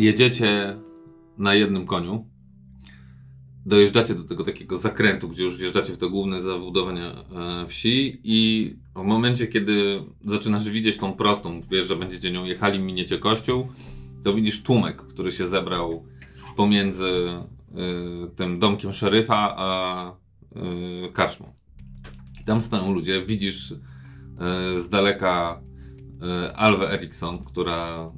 jedziecie na jednym koniu. Dojeżdżacie do tego takiego zakrętu, gdzie już wjeżdżacie w to główne zabudowanie e, wsi i w momencie, kiedy zaczynasz widzieć tą prostą, wiesz, że będziecie nią jechali, miniecie kościół, to widzisz tłumek, który się zebrał pomiędzy y, tym domkiem szeryfa a y, karczmą. I tam stoją ludzie, widzisz y, z daleka Alwę Eriksson, która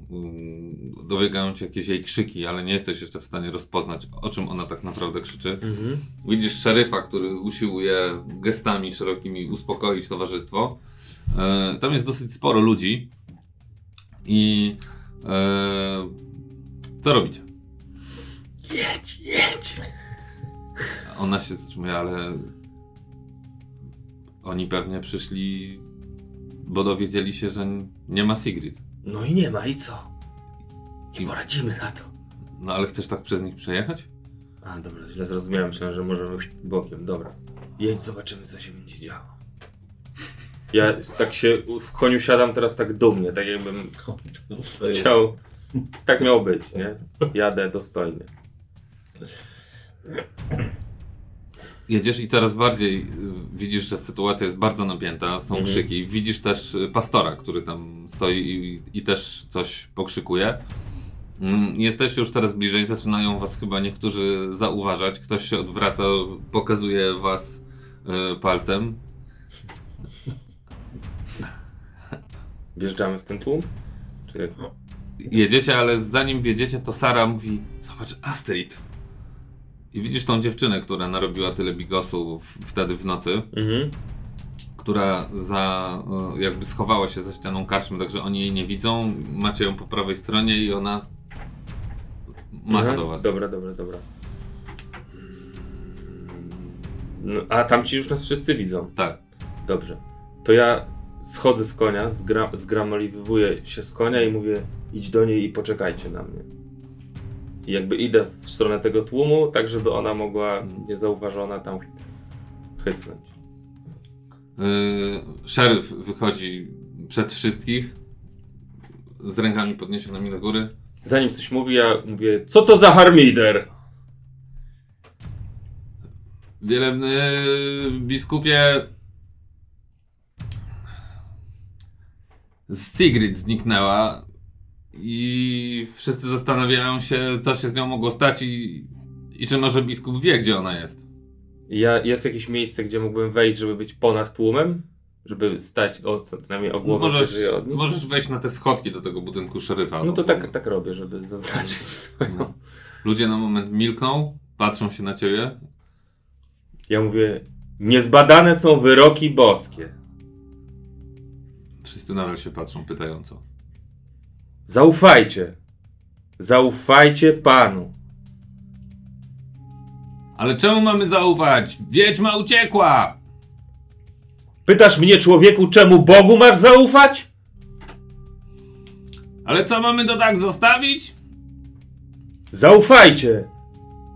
y, dobiegają ci jakieś jej krzyki, ale nie jesteś jeszcze w stanie rozpoznać, o czym ona tak naprawdę krzyczy. Mhm. Widzisz szeryfa, który usiłuje gestami szerokimi uspokoić towarzystwo. E, tam jest dosyć sporo ludzi. I e, co robicie? Jedź, jedź. Ona się zatrzymuje, ale oni pewnie przyszli, bo dowiedzieli się, że nie ma Sigrid. No i nie ma, i co? I- Nie poradzimy na to. No ale chcesz tak przez nich przejechać? A, dobra, źle zrozumiałem. Myślałem, że możemy iść bokiem. Dobra. Jedź, zobaczymy, co się będzie działo. Ja tak się w koniu siadam teraz tak dumnie, tak jakbym chciał. Tak miało być, nie? Jadę dostojnie. Jedziesz i coraz bardziej y, widzisz, że sytuacja jest bardzo napięta, są Mhm. krzyki. Widzisz też y, pastora, który tam stoi i, i też coś pokrzykuje. Mm, Jesteście już coraz bliżej, zaczynają was chyba niektórzy zauważać. Ktoś się odwraca, pokazuje was y, palcem. Wjeżdżamy w ten tłum? Czy... Jedziecie, ale zanim wiedziecie, to Sara mówi: Zobacz, Astrid. I widzisz tą dziewczynę, która narobiła tyle bigosu w, wtedy w nocy. Mhm. która za, jakby schowała się za ścianą karczmy, także oni jej nie widzą. Macie ją po prawej stronie i ona macha Mhm. do was. Dobra, dobra, dobra. No, a tam ci już nas wszyscy widzą. Tak. Dobrze. To ja schodzę z konia, zgra, zgramoliwuję się z konia i mówię idź do niej i poczekajcie na mnie. I jakby idę w stronę tego tłumu, tak żeby ona mogła niezauważona tam chycnąć. Yy, szeryf wychodzi przed wszystkich z rękami podniesionymi do góry. Zanim coś mówi, ja mówię, co to za harmider? Wielebny biskupie Sigrid zniknęła i wszyscy zastanawiają się, co się z nią mogło stać i, i czy może biskup wie, gdzie ona jest. Ja, jest jakieś miejsce, gdzie mógłbym wejść, żeby być ponad tłumem? Żeby stać o, co, najmniej o głowę Możesz, wyżej od nich? możesz wejść na te schodki do tego budynku szeryfa. No to tak, tak robię, żeby zaznaczyć swoją... No. Ludzie na moment milkną, patrzą się na ciebie. Ja mówię, niezbadane są wyroki boskie. Wszyscy nadal się patrzą pytająco. Zaufajcie. Zaufajcie Panu. Ale czemu mamy zaufać? Wiedźma uciekła! Pytasz mnie, człowieku, czemu Bogu masz zaufać? Ale co mamy to tak zostawić? Zaufajcie.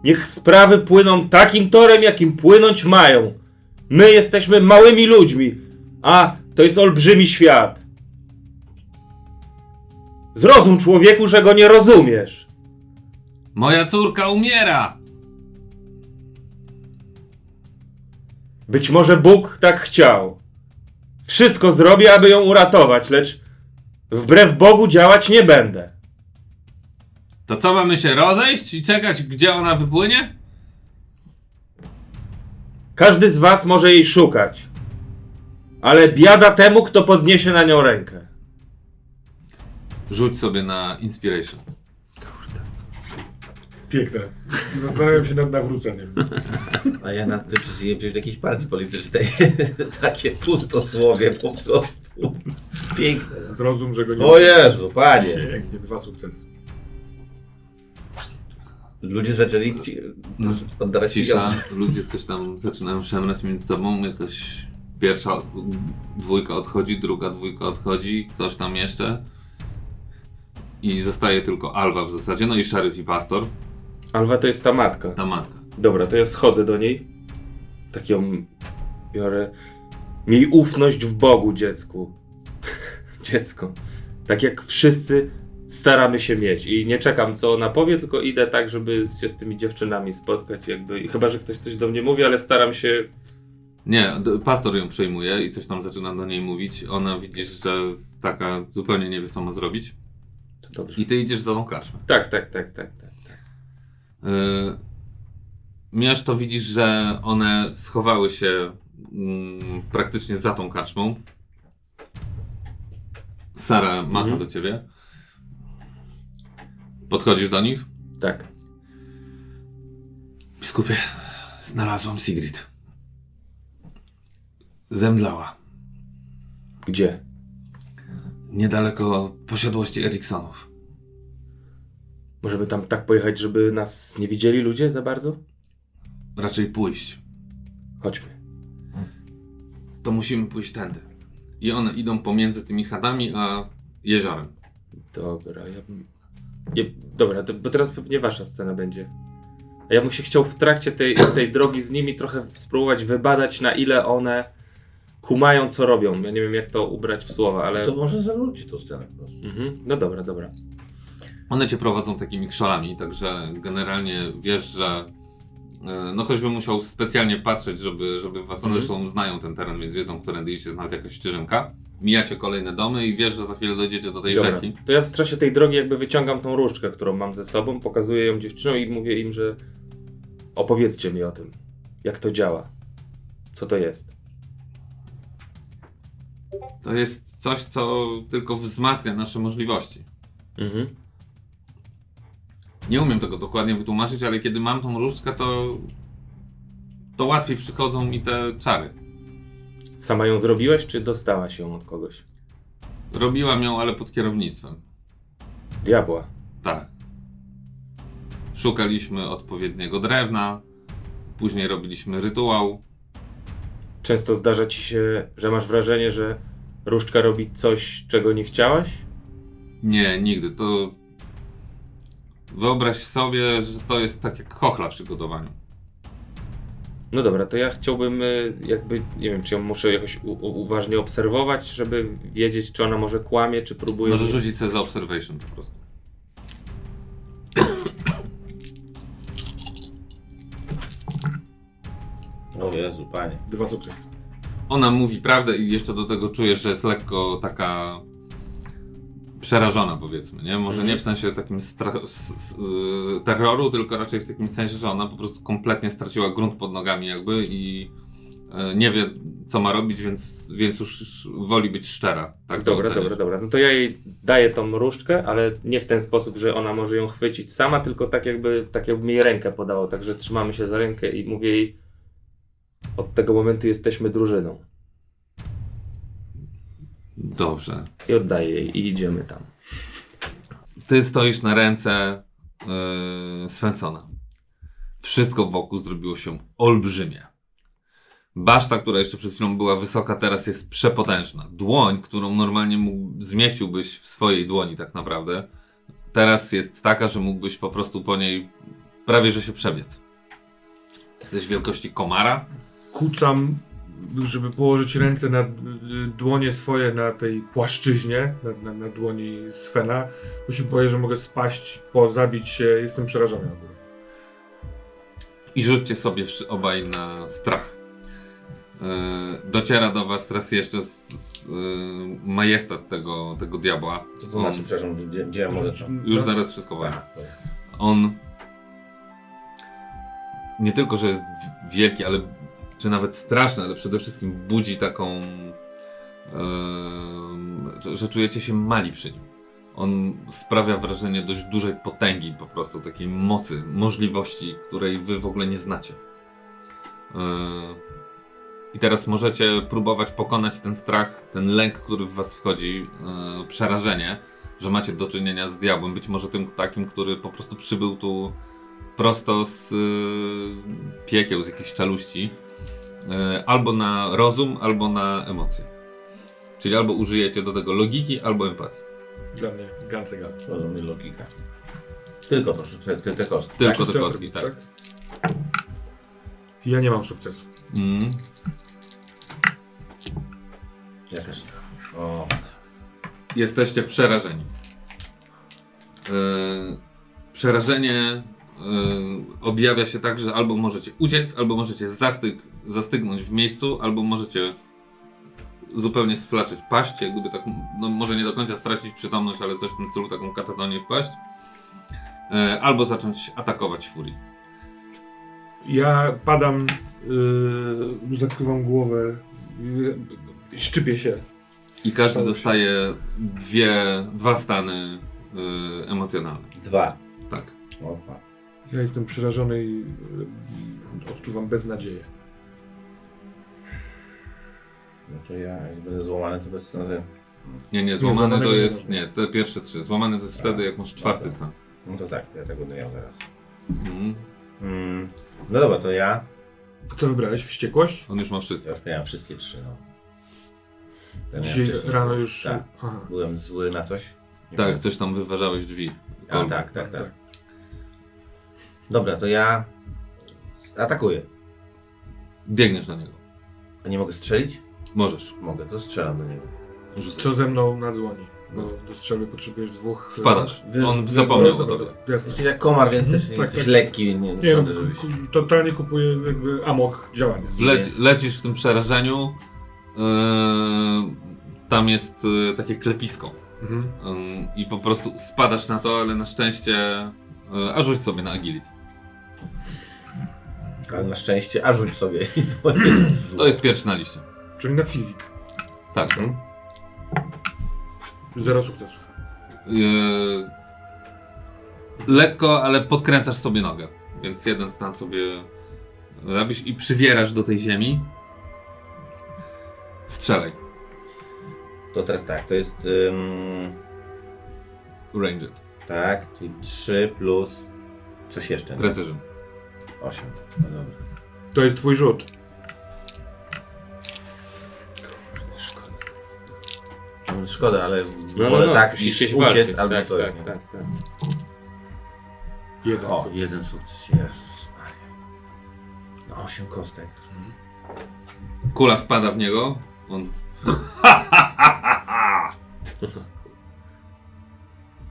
Niech sprawy płyną takim torem, jakim płynąć mają. My jesteśmy małymi ludźmi, a to jest olbrzymi świat. Zrozum, człowieku, że go nie rozumiesz. Moja córka umiera! Być może Bóg tak chciał. Wszystko zrobię, aby ją uratować, lecz wbrew Bogu działać nie będę. To co mamy się rozejść i czekać, gdzie ona wypłynie? Każdy z was może jej szukać. Ale biada temu, kto podniesie na nią rękę. Rzuć sobie na inspiration. Piękne. Zastanawiam się nad nawróceniem. A ja na tym przeciwnie przecież do jakiejś partii politycznej. Takie pustosłowie po prostu. Piękne. Zrozum, że go nie O Jezu, panie. Pięknie, dwa sukcesy. Ludzie zaczęli ci, No, oddawać Cisza, pieniądze. ludzie coś tam zaczynają szemrać między sobą. Jakaś pierwsza dwójka odchodzi, druga dwójka odchodzi, ktoś tam jeszcze. I zostaje tylko Alwa w zasadzie, no i szeryf i pastor, Alwa to jest ta matka. ta matka. Dobra, to ja schodzę do niej. Tak ją biorę. Miej ufność w Bogu, dziecku. Dziecko. Tak jak wszyscy staramy się mieć i nie czekam co ona powie, tylko idę tak, żeby się z tymi dziewczynami spotkać jakby. I chyba, że ktoś coś do mnie mówi, ale staram się Nie, pastor ją przejmuje i coś tam zaczyna do niej mówić. Ona widzisz, że jest taka zupełnie nie wie, co ma zrobić. Dobrze. I ty idziesz za tą karczmę. Tak, tak, tak, tak, tak. Yy, Miasz to widzisz, że one schowały się mm, praktycznie za tą karczmą. Sara macha Mhm. do ciebie. Podchodzisz do nich. Tak. Biskupie, znalazłam Sigrid. Zemdlała. Gdzie? Niedaleko posiadłości Eriksonów. Możemy tam tak pojechać, żeby nas nie widzieli ludzie za bardzo? Raczej pójść. Chodźmy. To musimy pójść tędy. I one idą pomiędzy tymi chatami a jeziorem. Dobra, ja bym... Ja, dobra, to, bo teraz pewnie wasza scena będzie. A ja bym się chciał w trakcie tej, tej drogi z nimi trochę spróbować wybadać, na ile one kumają, co robią. Ja nie wiem, jak to ubrać w słowa, ale... To może zanudzi tą scenę po prostu. Mhm. No dobra, dobra. One cię prowadzą takimi krzolami, także generalnie wiesz, że e, no ktoś by musiał specjalnie patrzeć, żeby, żeby was, one Mhm. zresztą znają ten teren, więc wiedzą, którędy jest nawet jakaś ścieżynka. Mijacie kolejne domy i wiesz, że za chwilę dojdziecie do tej Dobra. rzeki. To ja w czasie tej drogi jakby wyciągam tą różdżkę, którą mam ze sobą, pokazuję ją dziewczynom i mówię im, że opowiedzcie mi o tym, jak to działa, co to jest. To jest coś, co tylko wzmacnia nasze możliwości. Mhm. Nie umiem tego dokładnie wytłumaczyć, ale kiedy mam tą różdżkę, to, to łatwiej przychodzą mi te czary. Sama ją zrobiłeś, czy dostałaś ją od kogoś? Robiłam ją, ale pod kierownictwem. Diabła. Tak. Szukaliśmy odpowiedniego drewna, później robiliśmy rytuał. Często zdarza ci się, że masz wrażenie, że różdżka robi coś, czego nie chciałaś? Nie, nigdy. To wyobraź sobie, że to jest tak jak chochla przy gotowaniu. No dobra, to ja chciałbym y, jakby, nie wiem, czy ją muszę jakoś uważnie obserwować, żeby wiedzieć, czy ona może kłamie, czy próbuje... Możesz rzucić sobie za observation po prostu. O Jezu, panie. Dwa sukcesy. Ona mówi prawdę i jeszcze do tego czujesz, że jest lekko taka przerażona powiedzmy, nie? Może Mhm. nie w sensie takim y, terroru, tylko raczej w takim sensie, że ona po prostu kompletnie straciła grunt pod nogami jakby i y, nie wie co ma robić, więc, więc już woli być szczera. Tak Dobra, dobra, dobra. No to ja jej daję tą różdżkę, ale nie w ten sposób, że ona może ją chwycić sama, tylko tak jakby, tak jakby mi jej rękę podało. Także trzymamy się za rękę i mówię jej, od tego momentu jesteśmy drużyną. Dobrze. I oddaję jej i idziemy tam. Ty stoisz na ręce yy, Svensona. Wszystko wokół zrobiło się olbrzymie. Baszta, która jeszcze przed chwilą była wysoka, teraz jest przepotężna. Dłoń, którą normalnie mógł, zmieściłbyś w swojej dłoni tak naprawdę, teraz jest taka, że mógłbyś po prostu po niej prawie że się przebiec. Jesteś wielkości komara. Kucam, żeby położyć ręce na y, dłonie swoje na tej płaszczyźnie, na, na, na dłoni Svena. Bo się boję, że mogę spaść, po, zabić się. Jestem przerażony ogólnie. i rzućcie sobie obaj na strach. Yy, dociera do was raz jeszcze z, z, yy, majestat tego, tego diabła. Co to On- znaczy, przepraszam, gdzie, gdzie ja mogę? Już zaraz wszystko powiem. Tak, On nie tylko, że jest wielki, ale czy nawet straszny, ale przede wszystkim budzi taką, em, że, czujecie się mali przy nim. On sprawia wrażenie dość dużej potęgi, po prostu takiej mocy, możliwości, której wy w ogóle nie znacie. E, I teraz możecie próbować pokonać ten strach, ten lęk, który w was wchodzi, e, przerażenie, że macie do czynienia z diabłem. Być może tym takim, który po prostu przybył tu prosto z y, piekieł, z jakichś czaluści. Y, albo na rozum, albo na emocje. Czyli albo użyjecie do tego logiki, albo empatii. Dla mnie gance gal. Rozumiem logika. Tylko proszę, te, te, te kostki. Tylko Czysty te kostki, atrybut, tak. Ja nie mam sukcesu. Mm. Ja też nie. O, Jesteście przerażeni. przerażenie e, objawia się tak, że albo możecie uciec, albo możecie zastyg, zastygnąć w miejscu, albo możecie zupełnie sflaczyć paść, jak gdyby tak, no może nie do końca stracić przytomność, ale coś w tym stylu, taką katatonię wpaść. E, albo zacząć atakować furii. Ja padam, yy, zakrywam głowę, yy, szczypię się. I każdy Stało się. dostaje dwie, dwa stany y, emocjonalne. Dwa. Tak. O. Ja jestem przerażony i yy, odczuwam beznadzieję. No to ja, jak będę złamany, to bez sensu. Nie, nie, złamany to nie jest. Nie, te pierwsze trzy. Złamany to jest wtedy, jak masz czwarty Dobra. stan. No to tak, ja tego będę miał teraz. Mhm. Mm. No dobra, to ja. Co wybrałeś? Wściekłość? On już ma Ja wszystko. już miałem wszystkie trzy, no. Ja Dzisiaj rano już... Tak. Byłem zły na coś. Nie Tak, wiem. coś tam wyważałeś drzwi. A, Kolby. tak, tak, tak. Dobra, to ja atakuję. Biegniesz na niego. A nie mogę strzelić? Możesz. Mogę, to strzelam do niego. Rzucaj. Co ze mną na dłoni? Bo do strzelby potrzebujesz dwóch... e, Spadasz. Wy- On wy- zapomniał o tobie. Jasne. Jesteś jak komar, więc Mhm, też tak, jesteś tak. lekki. Nie, nie Nie wiem, żebyś... ku- totalnie kupuję jakby amok działania. Wleci, lecisz w tym przerażeniu. Yy, tam jest yy, takie klepisko. Mhm. Yy, I po prostu spadasz na to, ale na szczęście. Yy, a rzuć sobie na agility. Ale na szczęście, a rzuć sobie. To jest złe. To jest pierwszy na liście. Czyli na fizyk. Tak. Mhm. Zero sukcesów. Yy, lekko, ale podkręcasz sobie nogę. Więc jeden stan sobie robisz i przywierasz do tej ziemi. Strzelaj. To teraz tak, to jest... Ym, Ranged. tak, czyli 3 plus... Coś jeszcze, nie? Precision. 8. No dobra. To jest twój rzut. No, Szkoda, ale No, no, wolę no, tak musisz niż się uciec walczyć. albo tak, coś. tak, nie? tak, tak. Jeden O, sukces. jeden sukces, Jezus Maria. No, 8 kostek. Kula wpada w niego. On.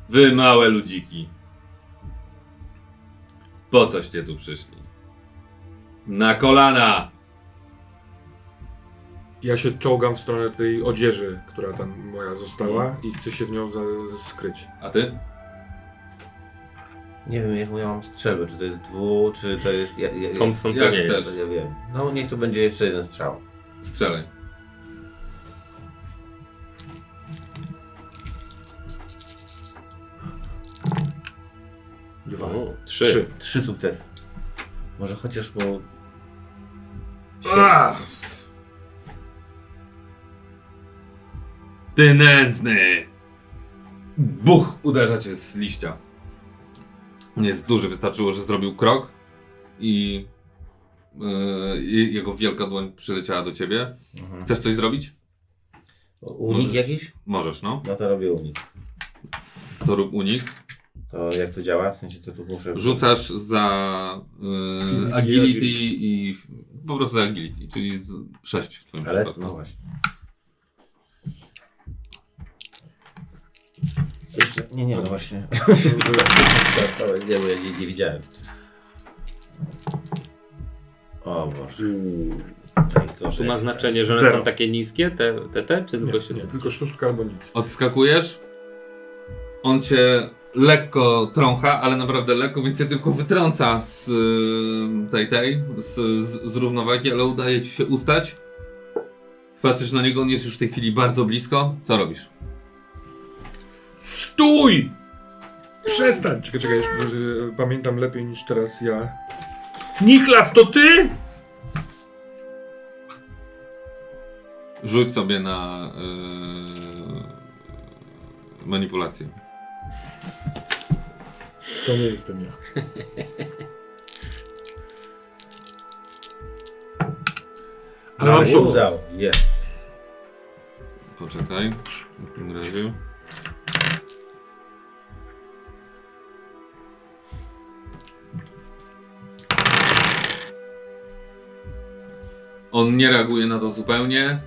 Wy małe ludziki. Po coście tu przyszli? Na kolana! Ja się czołgam w stronę tej odzieży, która tam moja została i chcę się w nią za, skryć. A ty? Nie wiem, jaką ja mam strzelbę, czy to jest dwu, czy to jest... Ja, ja, Thompson to Jak nie chcesz. jest. Ja wiem. No, niech to będzie jeszcze jeden strzał. Strzelaj. Dwa. O, trzy. Trzy. Trzy sukcesy. Może chociaż mu... Ach. Ty nędzny! Buch! Uderza cię z liścia. Nie jest duży, wystarczyło, że zrobił krok i yy, jego wielka dłoń przyleciała do ciebie. Mhm. Chcesz coś zrobić? Unik Możesz. jakiś? Możesz, no. No to robię unik. To rób unik. To jak to działa? W sensie co tu muszę... Rzucasz za i agility i po prostu za agility, czyli 6 w twoim Ale? przypadku. No właśnie. Jeszcze... Nie, nie, no właśnie. nie, bo ja nie, nie widziałem. O Boże. Najgorzej Tu ma znaczenie, że one Zero. są takie niskie, te, te, te czy tylko Nie, się... nie, tylko szóstka albo nic. Odskakujesz. On cię lekko trącha, ale naprawdę lekko, więc cię tylko wytrąca z y, tej, tej, z, z, z równowagi, ale udaje ci się ustać. Patrzysz na niego, on jest już w tej chwili bardzo blisko. Co robisz? Stój! Przestań! Czekaj, czekaj, jeszcze, y, pamiętam lepiej niż teraz ja. Niklas, to ty? Rzuć sobie na y, manipulację. To nie jestem ja. Ale mam sukces. udało. Jest. Poczekaj. W takim razie. On nie reaguje na to zupełnie.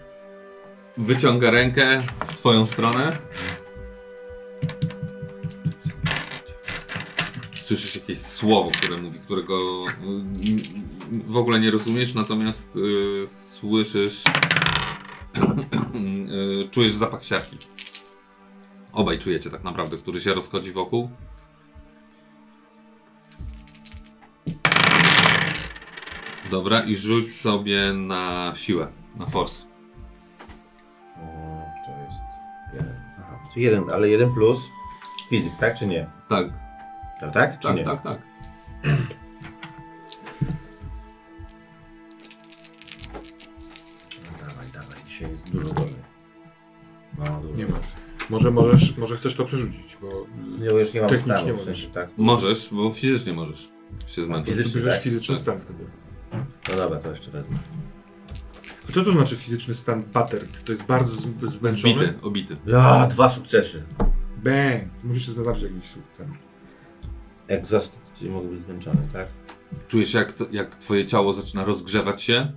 Wyciąga rękę w twoją stronę. Słyszysz jakieś słowo, które mówi, którego y, w ogóle nie rozumiesz, natomiast y, słyszysz, y, czujesz zapach siarki. Obaj czujecie tak naprawdę, który się rozchodzi wokół. Dobra, i rzuć sobie na siłę, na force. Mm, To jest jeden. Aha, czy jeden, ale jeden plus fizyk, tak czy nie? Tak, Tak, tak? Czy tak, nie? tak, tak. No, Dawaj, dawaj, dzisiaj jest dużo gorzej. No, dużo Nie gorzej. masz. Może, możesz, może chcesz to przerzucić, bo Ja już nie mam Technicznie stanu, w możesz. sensie, tak? Możesz, bo fizycznie możesz się zmęczyć. Fizycznie, bierzesz tak? fizyczny Tak. stan wtedy. No dobra, to jeszcze wezmę. Co to znaczy fizyczny stan battered? To jest bardzo z- zmęczony? Zbity, obity. Ja, dwa sukcesy. Bang! Musisz się zaznaczyć jakiś ten. Exhausted, czyli mogę być zmęczony, tak? Czujesz jak, jak twoje ciało zaczyna rozgrzewać się.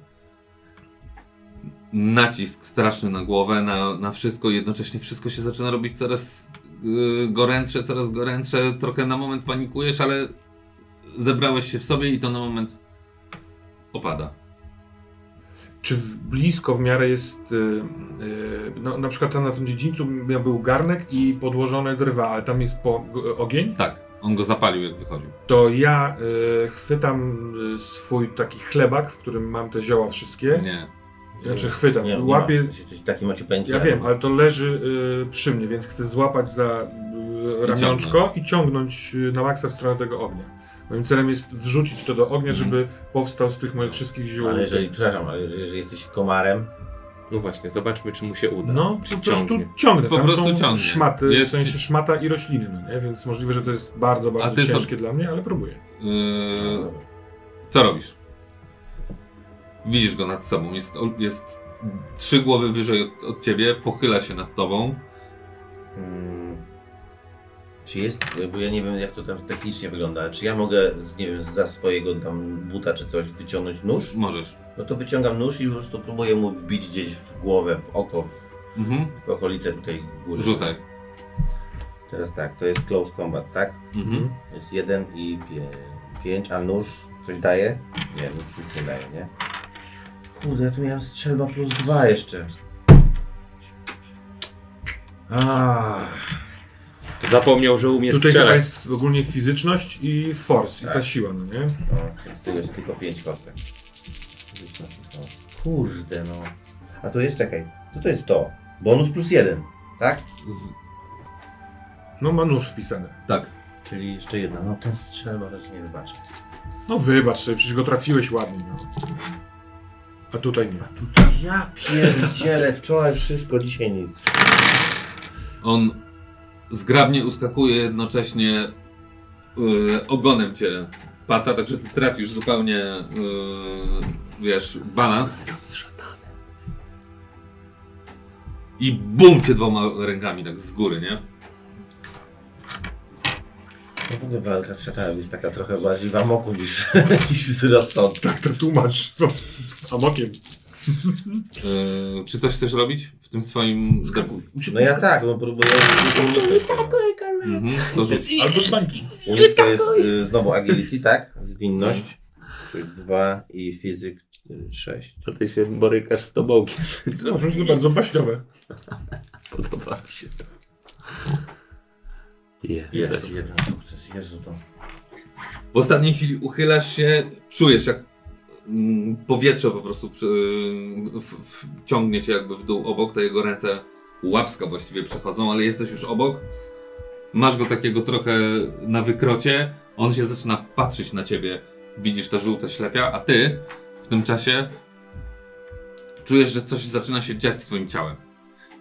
Nacisk straszny na głowę, na, na wszystko. Jednocześnie wszystko się zaczyna robić coraz yy, gorętsze, coraz gorętsze. Trochę na moment panikujesz, ale zebrałeś się w sobie i to na moment opada. Czy w blisko w miarę jest, y, y, no, na przykład tam na tym dziedzińcu miał- był garnek i podłożone drwa, ale tam jest po, g- ogień, Tak, on go zapalił jak wychodził. to ja y, chwytam y, swój taki chlebak, w którym mam te zioła wszystkie, Nie. znaczy chwytam, Nie, nie łapię, masz, jesteś taki maciupeńki. ja wiem, ale to leży y, przy mnie, więc chcę złapać za y, ramionczko i ciągnąć y, na maksa w stronę tego ognia. Moim celem jest wrzucić to do ognia, Mhm. żeby powstał z tych moich wszystkich ziół. Ale jeżeli, przepraszam, ale jeżeli jesteś komarem, No właśnie, zobaczmy, czy mu się uda. No, czy po prostu ciągnie. ciągnę. Po Tam prostu są ciągnie. szmaty, Jest- w sensie szmata i rośliny, no nie? Więc możliwe, że to jest bardzo, bardzo ciężkie są- dla mnie, ale próbuję. Yy, co robisz? Widzisz go nad sobą. Jest, jest trzy głowy wyżej od, od ciebie, pochyla się nad tobą. Hmm. Czy jest, bo ja nie wiem jak to tam technicznie wygląda, czy ja mogę, nie wiem, za swojego tam buta czy coś wyciągnąć nóż? Możesz. No to wyciągam nóż i po prostu próbuję mu wbić gdzieś w głowę, w oko, Mhm. w okolice tutaj góry. Rzucaj. Teraz tak, to jest close combat, tak? Mhm. To jest jeden i pie, pięć, a nóż coś daje? Nie, nóż nic nie daje, nie? Kurde, ja tu miałem strzelba plus dwa jeszcze. Ah. Zapomniał, że umie Tutaj strzelać. jest ogólnie fizyczność i force, i ta Tak. siła, no nie? No, z tego jest tylko 5 kostek. Kurde no. A to jest, czekaj, co to jest to? Bonus plus jeden, tak? Z... No ma nóż wpisany. Tak. Czyli jeszcze jedna. No ten strzelba też nie wybaczę. No wybacz sobie, przecież go trafiłeś ładnie, no. A tutaj nie. Ja pierdzielę, wczoraj wszystko, dzisiaj nic. On zgrabnie uskakuje, jednocześnie yy, ogonem cię paca, także ty tracisz zupełnie, yy, wiesz, balans. I bum cię dwoma rękami, tak z góry, nie? No w ogóle walka z szatanem jest taka trochę bardziej w amoku niż, niż z rozsądkiem. Tak to tłumacz. No, amokiem. Yy, czy coś chcesz robić w tym swoim... No ja tak, no próbuję. Mhm, to rzuć. Albo z bańki. Unik to jest y, znowu agility, tak? Zwinność. Czyli 2 i fizyk 6. To ty się borykasz z tobą. No, to jest bardzo baśniowe. Podoba mi się to. Jest. Jest jeden sukces, Jezu to. W ostatniej chwili uchylasz się, czujesz jak powietrze po prostu w, ciągnie cię jakby w dół obok, te jego ręce łapska właściwie przechodzą, ale jesteś już obok. Masz go takiego trochę na wykrocie, on się zaczyna patrzeć na ciebie, widzisz te żółte ślepia, a ty w tym czasie czujesz, że coś zaczyna się dziać z twoim ciałem.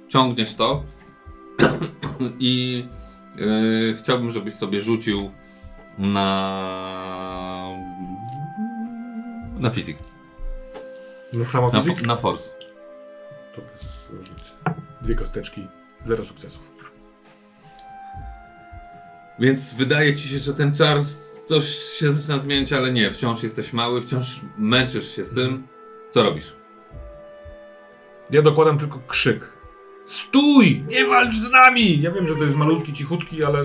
Ciągniesz to i yy, chciałbym, żebyś sobie rzucił na. Na fizyk. No samo Na, fo- na force. To bez. Dwie kosteczki, zero sukcesów. Więc wydaje ci się, że ten czar coś się zaczyna zmieniać, ale nie. Wciąż jesteś mały, wciąż męczysz się z tym. Co robisz? Ja dokładam tylko krzyk. Stój! Nie walcz z nami! Ja wiem, że to jest malutki, cichutki, ale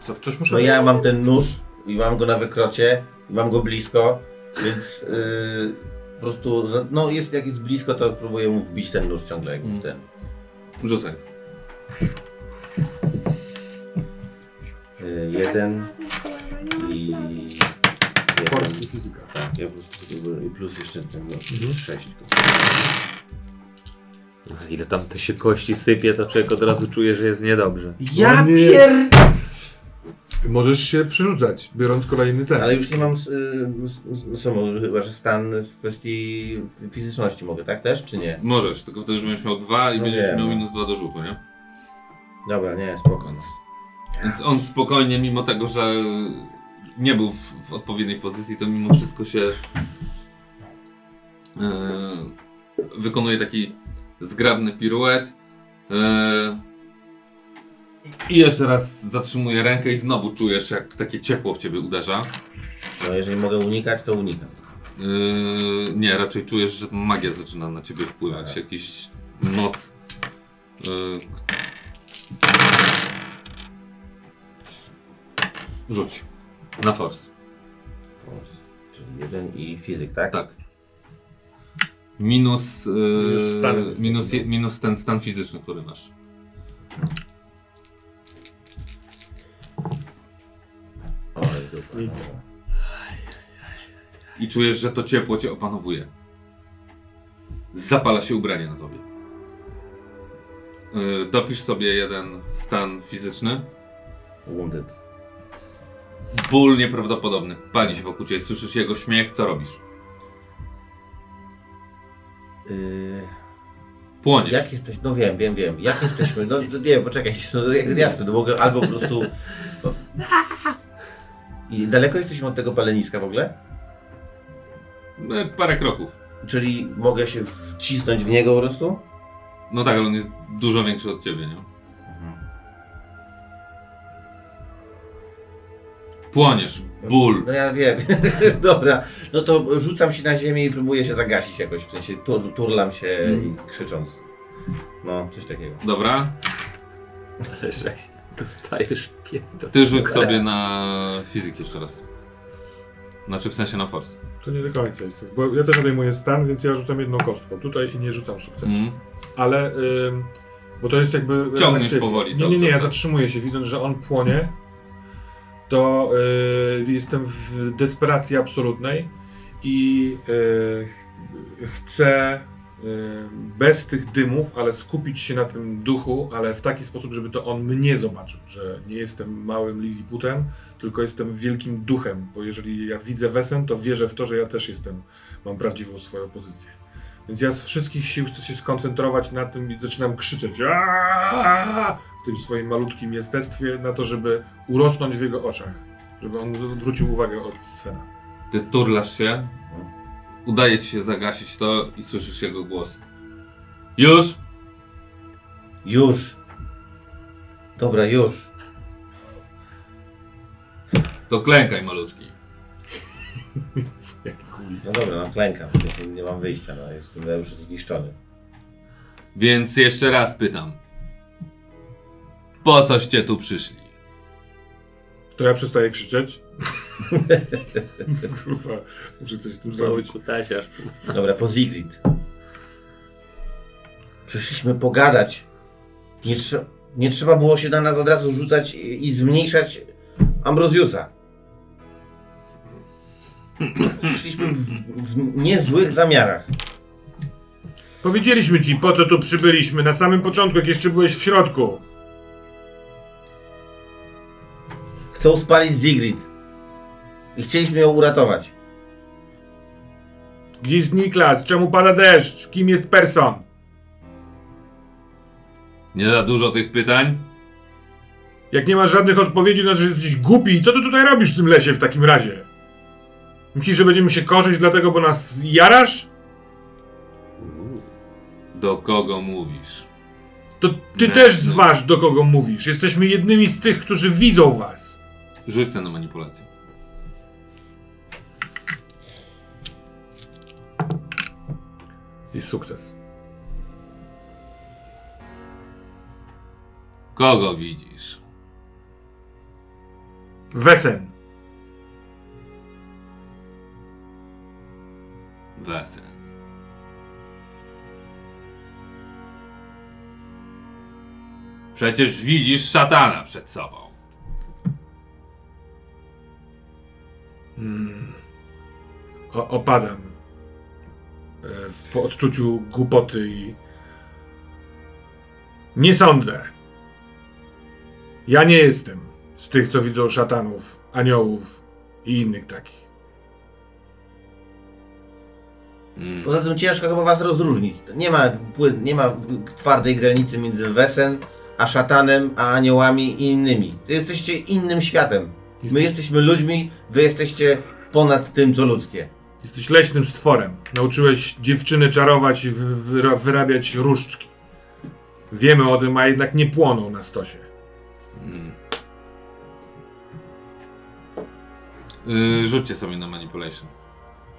co, coś muszę... No ja mam ten nóż i mam go na wykrocie i mam go blisko, więc yy, po prostu, za, no jest, jak jest blisko, to próbuję mu wbić ten nóż ciągle jak Mm. w ten. Rzucaj. Yy, jeden i... Force jeden. i fizyka. Tak, ja po prostu i plus jeszcze ten no, Mhm. sześć. Ile tam to się kości sypie, to człowiek od razu czuje, że jest niedobrze. Ja No pier... Możesz się przerzucać, biorąc kolejny ten. Ale już nie mam, y, chyba że stan w kwestii fizyczności mogę, tak też, czy nie? Możesz, tylko wtedy już będziesz miał dwa i No będziesz wiem. miał minus dwa do rzutu, nie? Dobra, nie, spoko. Więc, więc on spokojnie, mimo tego, że nie był w, w odpowiedniej pozycji, to mimo wszystko się e, wykonuje taki zgrabny piruet. E, I jeszcze raz zatrzymuje rękę i znowu czujesz, jak takie ciepło w ciebie uderza. No jeżeli mogę unikać, to unikam. Yy, nie, raczej czujesz, że magia zaczyna na ciebie wpływać. Tak. Jakiś moc. Yy, Rzuć. Na force. Force, Czyli jeden i fizyk, tak? Tak. Minus, yy, Minus stan minus, minus ten stan fizyczny, który masz. Nic. I czujesz, że to ciepło cię opanowuje. Zapala się ubranie na tobie. Yy, dopisz sobie jeden stan fizyczny. Wounded. Ból nieprawdopodobny. Pali się wokół ciebie. Słyszysz jego śmiech. Co robisz? Yy, Płoniesz. jak jesteś? No wiem, wiem, wiem. Jak jesteśmy? No, no nie, poczekaj. No, jasne, no mogę albo po prostu... No. I daleko jesteśmy od tego paleniska w ogóle? E, Parę kroków. Czyli mogę się wcisnąć w niego po prostu? No tak, ale on jest dużo większy od ciebie, nie? Płoniesz. Ból. No ja wiem. Dobra. No to rzucam się na ziemię i próbuję się zagasić jakoś. W sensie tur, turlam się Mm. i krzycząc. No, coś takiego. Dobra. dostajesz w pierdol. Ty rzuć sobie na fizyk jeszcze raz. Znaczy w sensie na force. To nie do końca jest. tak, Bo ja też odejmuję stan, więc ja rzucam jedną kostką tutaj i nie rzucam sukcesu. Mhm. Ale, ym, bo to jest jakby... Ciągniesz reaktywnie. powoli Nie, nie, nie, ja tak? zatrzymuję się, widząc, że on płonie, to y, jestem w desperacji absolutnej i y, ch- chcę bez tych dymów, ale skupić się na tym duchu, ale w taki sposób, żeby to on mnie zobaczył, że nie jestem małym Liliputem, tylko jestem wielkim duchem, bo jeżeli ja widzę Wesen, to wierzę w to, że ja też jestem, mam prawdziwą swoją pozycję. Więc ja z wszystkich sił chcę się skoncentrować na tym i zaczynam krzyczeć "Aaaa!" w tym swoim malutkim jestestwie na to, żeby urosnąć w jego oczach. Żeby on zwrócił uwagę od Svena. Ty turlasz się. Udaje ci się zagasić to i słyszysz jego głos. Już! Już. Dobra, już. To klękaj malutki. No dobra, no klękam. Nie mam wyjścia, no jestem ja już zniszczony. Więc jeszcze raz pytam. Po coście tu przyszli? To ja przestaję krzyczeć. Kurwa, muszę coś z tym zrobić. kutasiarz. Dobra, po Zigrid. Przyszliśmy pogadać. Nie, trze- nie trzeba było się na nas od razu rzucać i, i zmniejszać Ambrozjusa. Przyszliśmy w, w niezłych zamiarach. Powiedzieliśmy ci, po co tu przybyliśmy na samym początku, jak jeszcze byłeś w środku. Chcą spalić Zigrid. I chcieliśmy ją uratować. Gdzie jest Niklas? Czemu pada deszcz? Kim jest Person? Nie za dużo tych pytań? Jak nie masz żadnych odpowiedzi, to znaczy, że jesteś głupi. Co ty tutaj robisz w tym lesie w takim razie? Myślisz, że będziemy się korzyć dlatego, bo nas jarasz? Do kogo mówisz? To ty Nie. też zważ, do kogo mówisz. Jesteśmy jednymi z tych, którzy widzą was. Rzucę na manipulację. I sukces. Kogo widzisz? Wesen. Wesen. Przecież widzisz szatana przed sobą. O, opadam. E, w po odczuciu głupoty i. Nie sądzę. Ja nie jestem z tych, co widzą szatanów, aniołów i innych takich. Mm. Poza tym ciężko chyba was rozróżnić. Nie ma, płyn- nie ma twardej granicy między Wesen, a szatanem, a aniołami i innymi. Wy jesteście innym światem. My Jesteś- jesteśmy ludźmi, wy jesteście ponad tym, co ludzkie. Jesteś leśnym stworem. Nauczyłeś dziewczyny czarować i wy, wyra- wyrabiać różdżki. Wiemy o tym, a jednak nie płoną na stosie. Yy, rzućcie sobie na manipulation.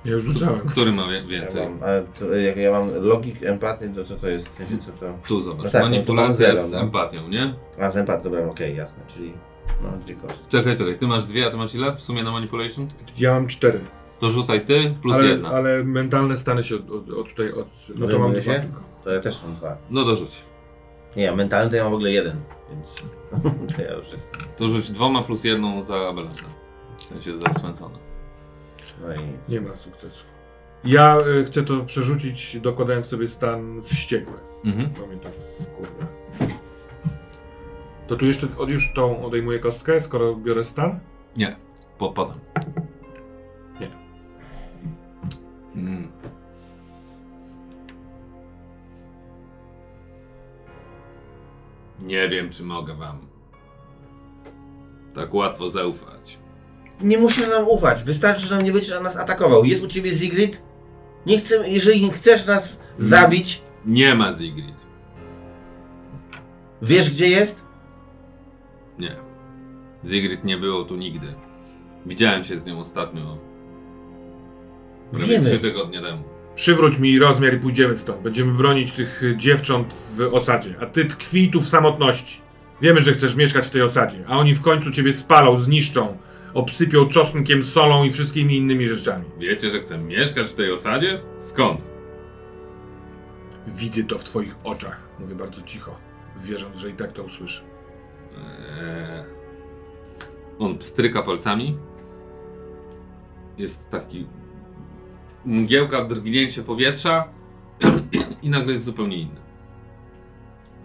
Ja już rzucałem. Który ma wie- Ja więcej? mam, to, jak ja mam logik, empatię, to co to jest? W sensie co to? Tu zobacz. No tak, no Manipulacja zero, z no. empatią, nie? A, z empatią, dobra, okej, jasne, czyli no dwie kostki. Czekaj, czekaj. Ty masz dwie, a ty masz ile w sumie na manipulation? Ja mam cztery. To rzucaj ty plus ale, jedna. ale mentalne stany się od, od, od tutaj. Od, no to mam dwa się? tylko. To ja też mam dwa. No dorzuć. Nie, ja mentalny to ja mam w ogóle jeden, więc to ja już jestem. To rzuć dwoma plus jedną za Abelantę. W sensie za Swensona. No i nic. Nie ma sukcesu. Ja y, chcę to przerzucić, dokładając sobie stan wściekły. Mhm. Bo mnie to wkurwa. To tu jeszcze od, już tą odejmuję kostkę, skoro biorę stan? Nie. Po, potem. Nie. Mm. Nie wiem, czy mogę wam tak łatwo zaufać. Nie musisz nam ufać, wystarczy, że nam nie będziesz nas atakował. Jest u ciebie Zigrid? Nie chcę, jeżeli chcesz nas zabić, Nie ma Zigrid. wiesz gdzie jest? Nie. Zigrid nie było tu nigdy. Widziałem się z nią ostatnio. Prawie Wiemy. trzy tygodnie temu. Przywróć mi rozmiar i pójdziemy stąd. Będziemy bronić tych y, dziewcząt w osadzie. A ty tkwi tu w samotności. Wiemy, że chcesz mieszkać w tej osadzie, a oni w końcu ciebie spalą, zniszczą, obsypią czosnkiem, solą i wszystkimi innymi rzeczami. Wiecie, że chcę mieszkać w tej osadzie? Skąd? Widzę to w twoich oczach. Mówię bardzo cicho, wierząc, że i tak to usłyszę. Eee, on stryka palcami. Jest taki mgiełka, drgnięcie powietrza i nagle jest zupełnie inny.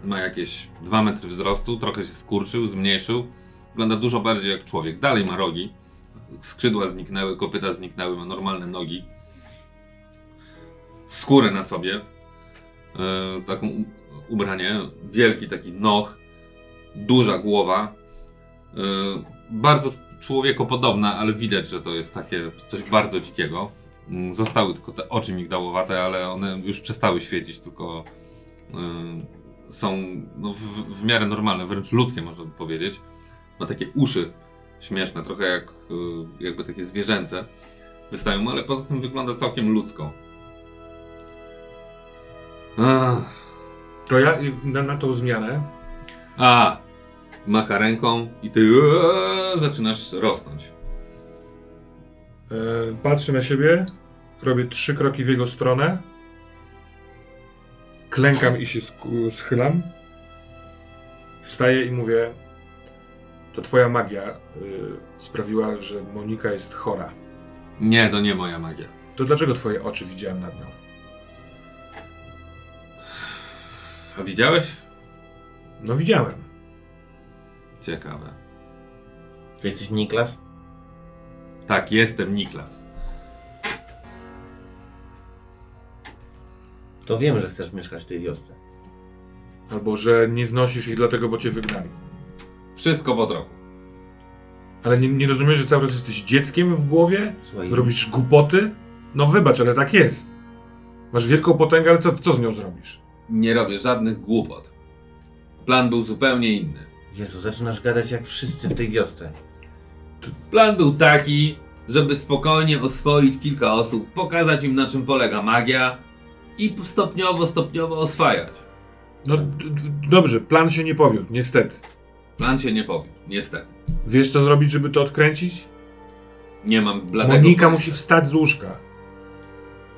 Ma jakieś 2 metry wzrostu, trochę się skurczył, zmniejszył. Wygląda dużo bardziej jak człowiek. Dalej ma rogi. Skrzydła zniknęły, kopyta zniknęły, ma normalne nogi. Skórę na sobie. E, taką ubranie. Wielki taki noch duża głowa, yy, bardzo człowiekopodobna, ale widać, że to jest takie coś bardzo dzikiego. Mm, Zostały tylko te oczy migdałowate, ale one już przestały świecić, tylko yy, są no, w, w miarę normalne, wręcz ludzkie można by powiedzieć. Ma takie uszy śmieszne, trochę jak yy, jakby takie zwierzęce wystają, ale poza tym wygląda całkiem ludzko. Ach. To ja y, na, na tą zmianę A, macha ręką i ty eee, zaczynasz rosnąć. e, patrzę na siebie, robię trzy kroki w jego stronę, klękam i się sku- schylam, wstaję i mówię, to twoja magia y, sprawiła, że Monika jest chora. Nie, to nie moja magia. To dlaczego twoje oczy widziałem nad nią? A widziałeś? No widziałem. Ciekawe. Ty jesteś Niklas? Tak, jestem Niklas. To wiemy, że chcesz mieszkać w tej wiosce. Albo, że nie znosisz ich dlatego, bo cię wygnali. Wszystko po trochu. Ale nie, nie rozumiesz, że cały czas jesteś dzieckiem w głowie? Słuchaj, Robisz głupoty? No wybacz, ale tak jest. Masz wielką potęgę, ale co, co z nią zrobisz? Nie robię żadnych głupot. Plan był zupełnie inny. Jezu, zaczynasz gadać jak wszyscy w tej wiosce. Plan był taki, żeby spokojnie oswoić kilka osób, pokazać im na czym polega magia i stopniowo, stopniowo oswajać. No d- d- dobrze, plan się nie powiódł, niestety. Plan się nie powiódł, niestety. Wiesz co zrobić, żeby to odkręcić? Nie mam bladego Monika pojęcia. musi wstać z łóżka.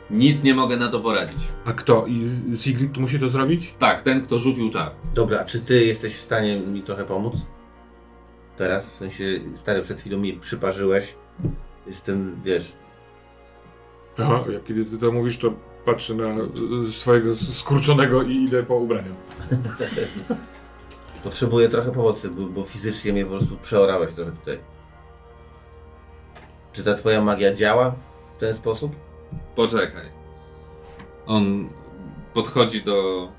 Nic nie mogę na to poradzić. A kto? I Sigrid tu musi to zrobić? Tak, ten, kto rzucił czar. Dobra, a czy ty jesteś w stanie mi trochę pomóc? Teraz, w sensie, stary, przed chwilą mi przyparzyłeś. Jestem, wiesz, Aha, jak kiedy ty to mówisz, to patrzę na y, swojego skurczonego i idę po ubrania. potrzebuję trochę pomocy, bo, bo fizycznie mnie po prostu przeorałeś trochę tutaj. Czy ta twoja magia działa w ten sposób? Poczekaj. On podchodzi do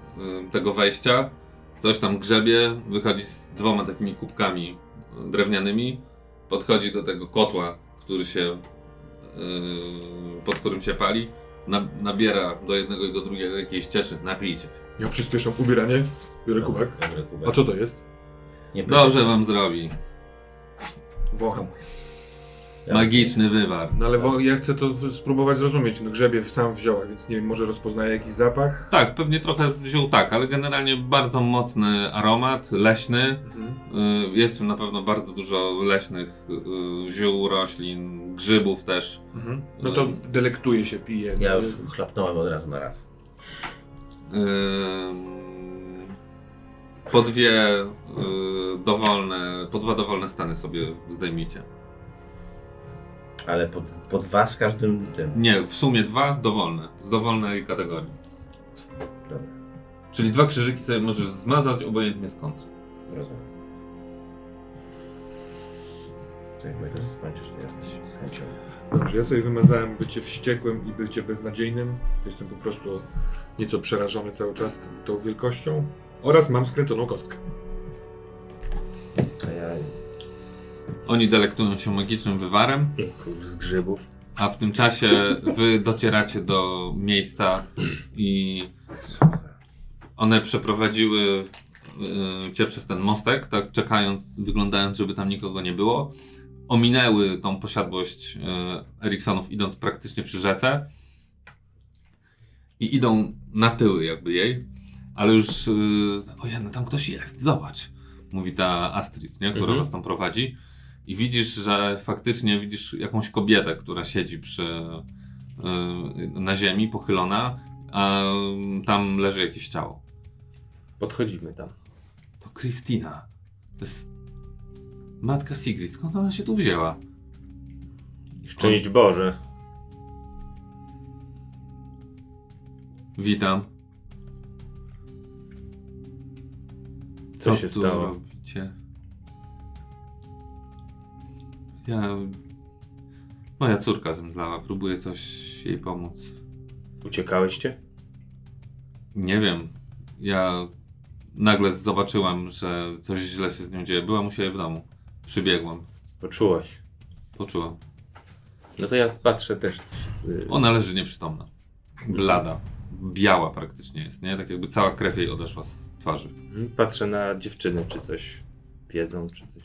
y, tego wejścia, coś tam grzebie, wychodzi z dwoma takimi kubkami y, drewnianymi, podchodzi do tego kotła, który się, y, pod którym się pali, na, nabiera do jednego i do drugiego jakiejś cieszy, napijcie. Ja przyspieszam ubieranie, biorę kubek. A co to jest? Nie Dobrze wam zrobi. Wącham. Ja- Magiczny wywar. No ale wo- ja chcę to spróbować zrozumieć. No grzebie sam wziąłem, więc nie wiem, może rozpoznaję jakiś zapach? Tak, pewnie trochę wziął tak, ale generalnie bardzo mocny aromat, leśny. Mhm. Y, Jest w tym na pewno bardzo dużo leśnych y, ziół, roślin, grzybów też. Mhm. No to delektuję się, piję. Ja już chlapnąłem od razu na raz. Ym, Po dwie y, dowolne, po dwa dowolne stany sobie zdejmijcie. Ale po, po dwa z każdym tym. Nie, w sumie dwa dowolne, z dowolnej kategorii. Dobra, Czyli dwa krzyżyki sobie możesz zmazać, obojętnie skąd. rozumiem. To jak będę skończysz, to ja z chęcią. Dobrze, ja sobie wymazałem bycie wściekłym i bycie beznadziejnym. Jestem po prostu nieco przerażony cały czas tą, tą wielkością. Oraz mam skręconą kostkę. Oni delektują się magicznym wywarem, Z grzybów. a w tym czasie wy docieracie do miejsca i one przeprowadziły y, cię przez ten mostek, tak czekając, wyglądając, żeby tam nikogo nie było. Ominęły tą posiadłość y, Eriksonów, idąc praktycznie przy rzece i idą na tyły jakby jej, ale już, y, no tam ktoś jest, zobacz, mówi ta Astrid, nie, która Mhm. was tam prowadzi. I widzisz, że faktycznie widzisz jakąś kobietę, która siedzi przy, y, na ziemi, pochylona, a tam leży jakieś ciało. Podchodzimy tam. To Kristina. To jest matka Sigrid. Skąd ona się tu wzięła? Szczęść Boże. Witam. Co, się tu stało? robicie? Ja... Moja córka zemdlała. Próbuję coś jej pomóc. Uciekałyście? Nie wiem. Ja nagle zobaczyłam, że coś źle się z nią dzieje. Byłam u siebie w domu. Przybiegłam. Poczułaś. Poczułam. No to ja patrzę też coś. Ona leży nieprzytomna. Blada. Biała praktycznie jest, nie? Tak jakby cała krew jej odeszła z twarzy. Mhm, Patrzę na dziewczyny, czy coś wiedzą, czy coś.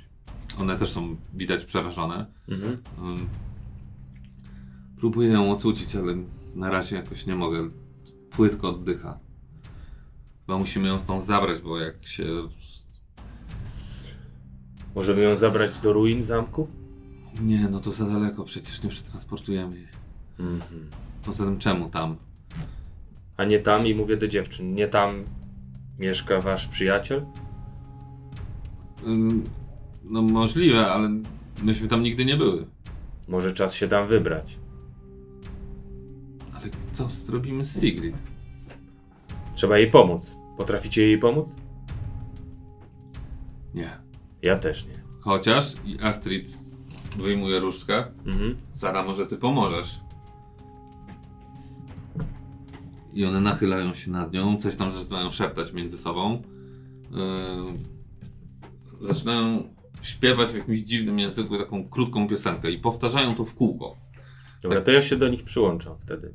One też są widać przerażone. Mhm. Próbuję ją ocucić, ale na razie jakoś nie mogę. Płytko oddycha. Chyba musimy ją stąd zabrać, bo jak się... Możemy ją zabrać do ruin zamku? Nie, no to za daleko, przecież nie przetransportujemy jej. Mhm. Poza tym czemu tam? A nie tam i mówię do dziewczyn, nie tam mieszka wasz przyjaciel? No możliwe, ale myśmy tam nigdy nie były. Może czas się tam wybrać. Ale co zrobimy z Sigrid? Trzeba jej pomóc. Potraficie jej pomóc? Nie. Ja też nie. Chociaż Astrid wyjmuje różdżkę. Mhm. Sara, może ty pomożesz? I one nachylają się nad nią, coś tam zaczynają szeptać między sobą. Yy, zaczynają śpiewać w jakimś dziwnym języku taką krótką piosenkę i powtarzają to w kółko. Dobra, to ja się do nich przyłączam wtedy.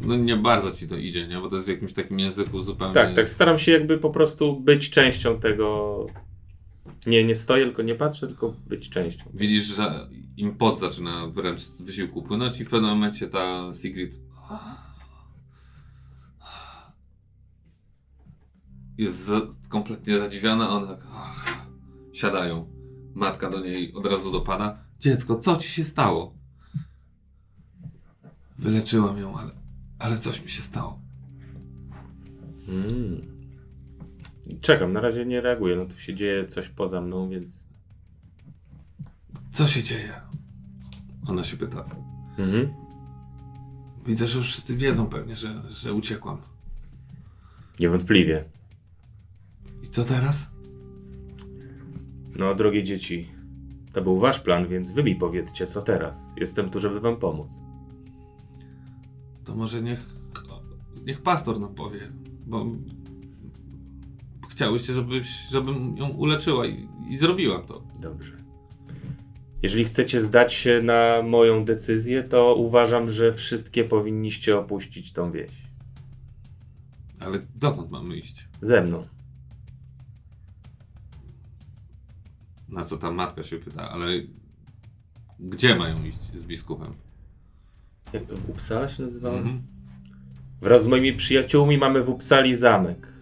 No nie bardzo ci to idzie, nie? Bo to jest w jakimś takim języku zupełnie... Tak, tak, staram się jakby po prostu być częścią tego. Nie, nie stoję, tylko nie patrzę, tylko być częścią. Widzisz, że im pot zaczyna wręcz z wysiłku płynąć i w pewnym momencie ta Sigrid jest kompletnie zadziwiona, one tak ach, siadają. Matka do niej od razu dopada. Dziecko, co ci się stało? Wyleczyłam ją, ale, ale coś mi się stało. Mm. Czekam, na razie nie reaguję. No tu się dzieje coś poza mną, więc. Co się dzieje? Ona się pyta. Mhm. Widzę, że już wszyscy wiedzą pewnie, że, że uciekłam. Niewątpliwie. I co teraz? No, drogie dzieci, to był wasz plan, więc wy mi powiedzcie, co teraz. Jestem tu, żeby wam pomóc. To może niech, niech pastor nam powie, bo chciałyście, żebyś, żebym ją uleczyła i, i zrobiłam to. Dobrze. Jeżeli chcecie zdać się na moją decyzję, to uważam, że wszystkie powinniście opuścić tą wieś. Ale dokąd mamy iść? Ze mną. Na co ta matka się pyta, ale gdzie mają iść z biskupem? Jak w Uppsala się nazywało? Mhm. Wraz z moimi przyjaciółmi mamy w Uppsali zamek.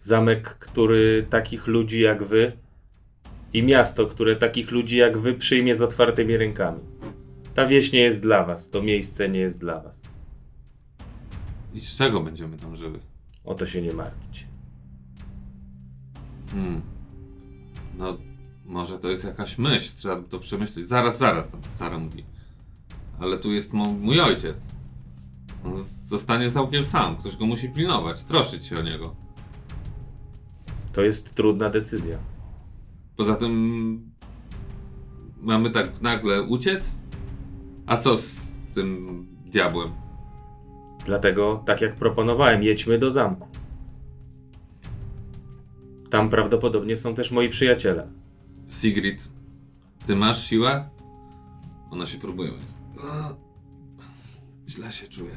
Zamek, który takich ludzi jak wy i miasto, które takich ludzi jak wy przyjmie z otwartymi rękami. Ta wieś nie jest dla was, to miejsce nie jest dla was. I z czego będziemy tam żyły? O to się nie martwcie. Hmm. No, może to jest jakaś myśl, trzeba to przemyśleć. Zaraz, zaraz, tam Sara mówi. Ale tu jest mój ojciec. On zostanie całkiem sam, ktoś go musi pilnować, troszczyć się o niego. To jest trudna decyzja. Poza tym mamy tak nagle uciec? A co z tym diabłem? Dlatego, tak jak proponowałem, jedźmy do zamku. Tam prawdopodobnie są też moi przyjaciele. Sigrid, ty masz siłę? Ona się próbuje. O, źle się czuję.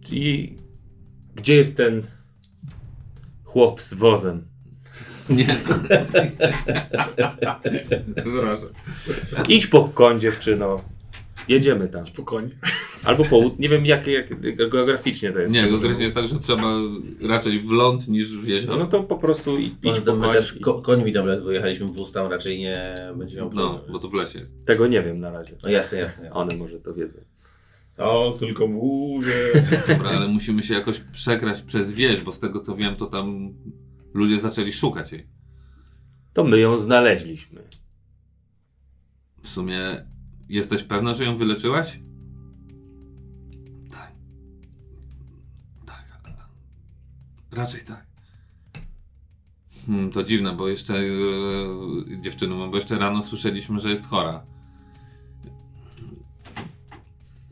Czyli gdzie jest ten chłop z wozem? Nie. Proszę. Idź po koń, dziewczyno. Jedziemy tam. Spokojnie. Albo południe. Nie wiem, jak, jak geograficznie to jest. Nie, Może- konkretnie jest tak, że trzeba raczej w ląd niż w jezioro. No to po prostu i- po tym my też i- ko końmi tam ledwo jechaliśmy wóz tam raczej nie będzie miał No, problemu. bo to w lesie jest. Tego nie wiem na razie. No jasne, jasne. jasne. One może to wiedzą. O, tylko mówię. Dobra, ale musimy się jakoś przekraść przez wieś, bo z tego co wiem, to tam ludzie zaczęli szukać jej. To my ją znaleźliśmy. W sumie jesteś pewna, że ją wyleczyłaś? Raczej tak. Hmm, to dziwne, bo jeszcze dziewczyny, bo jeszcze rano słyszeliśmy, że jest chora.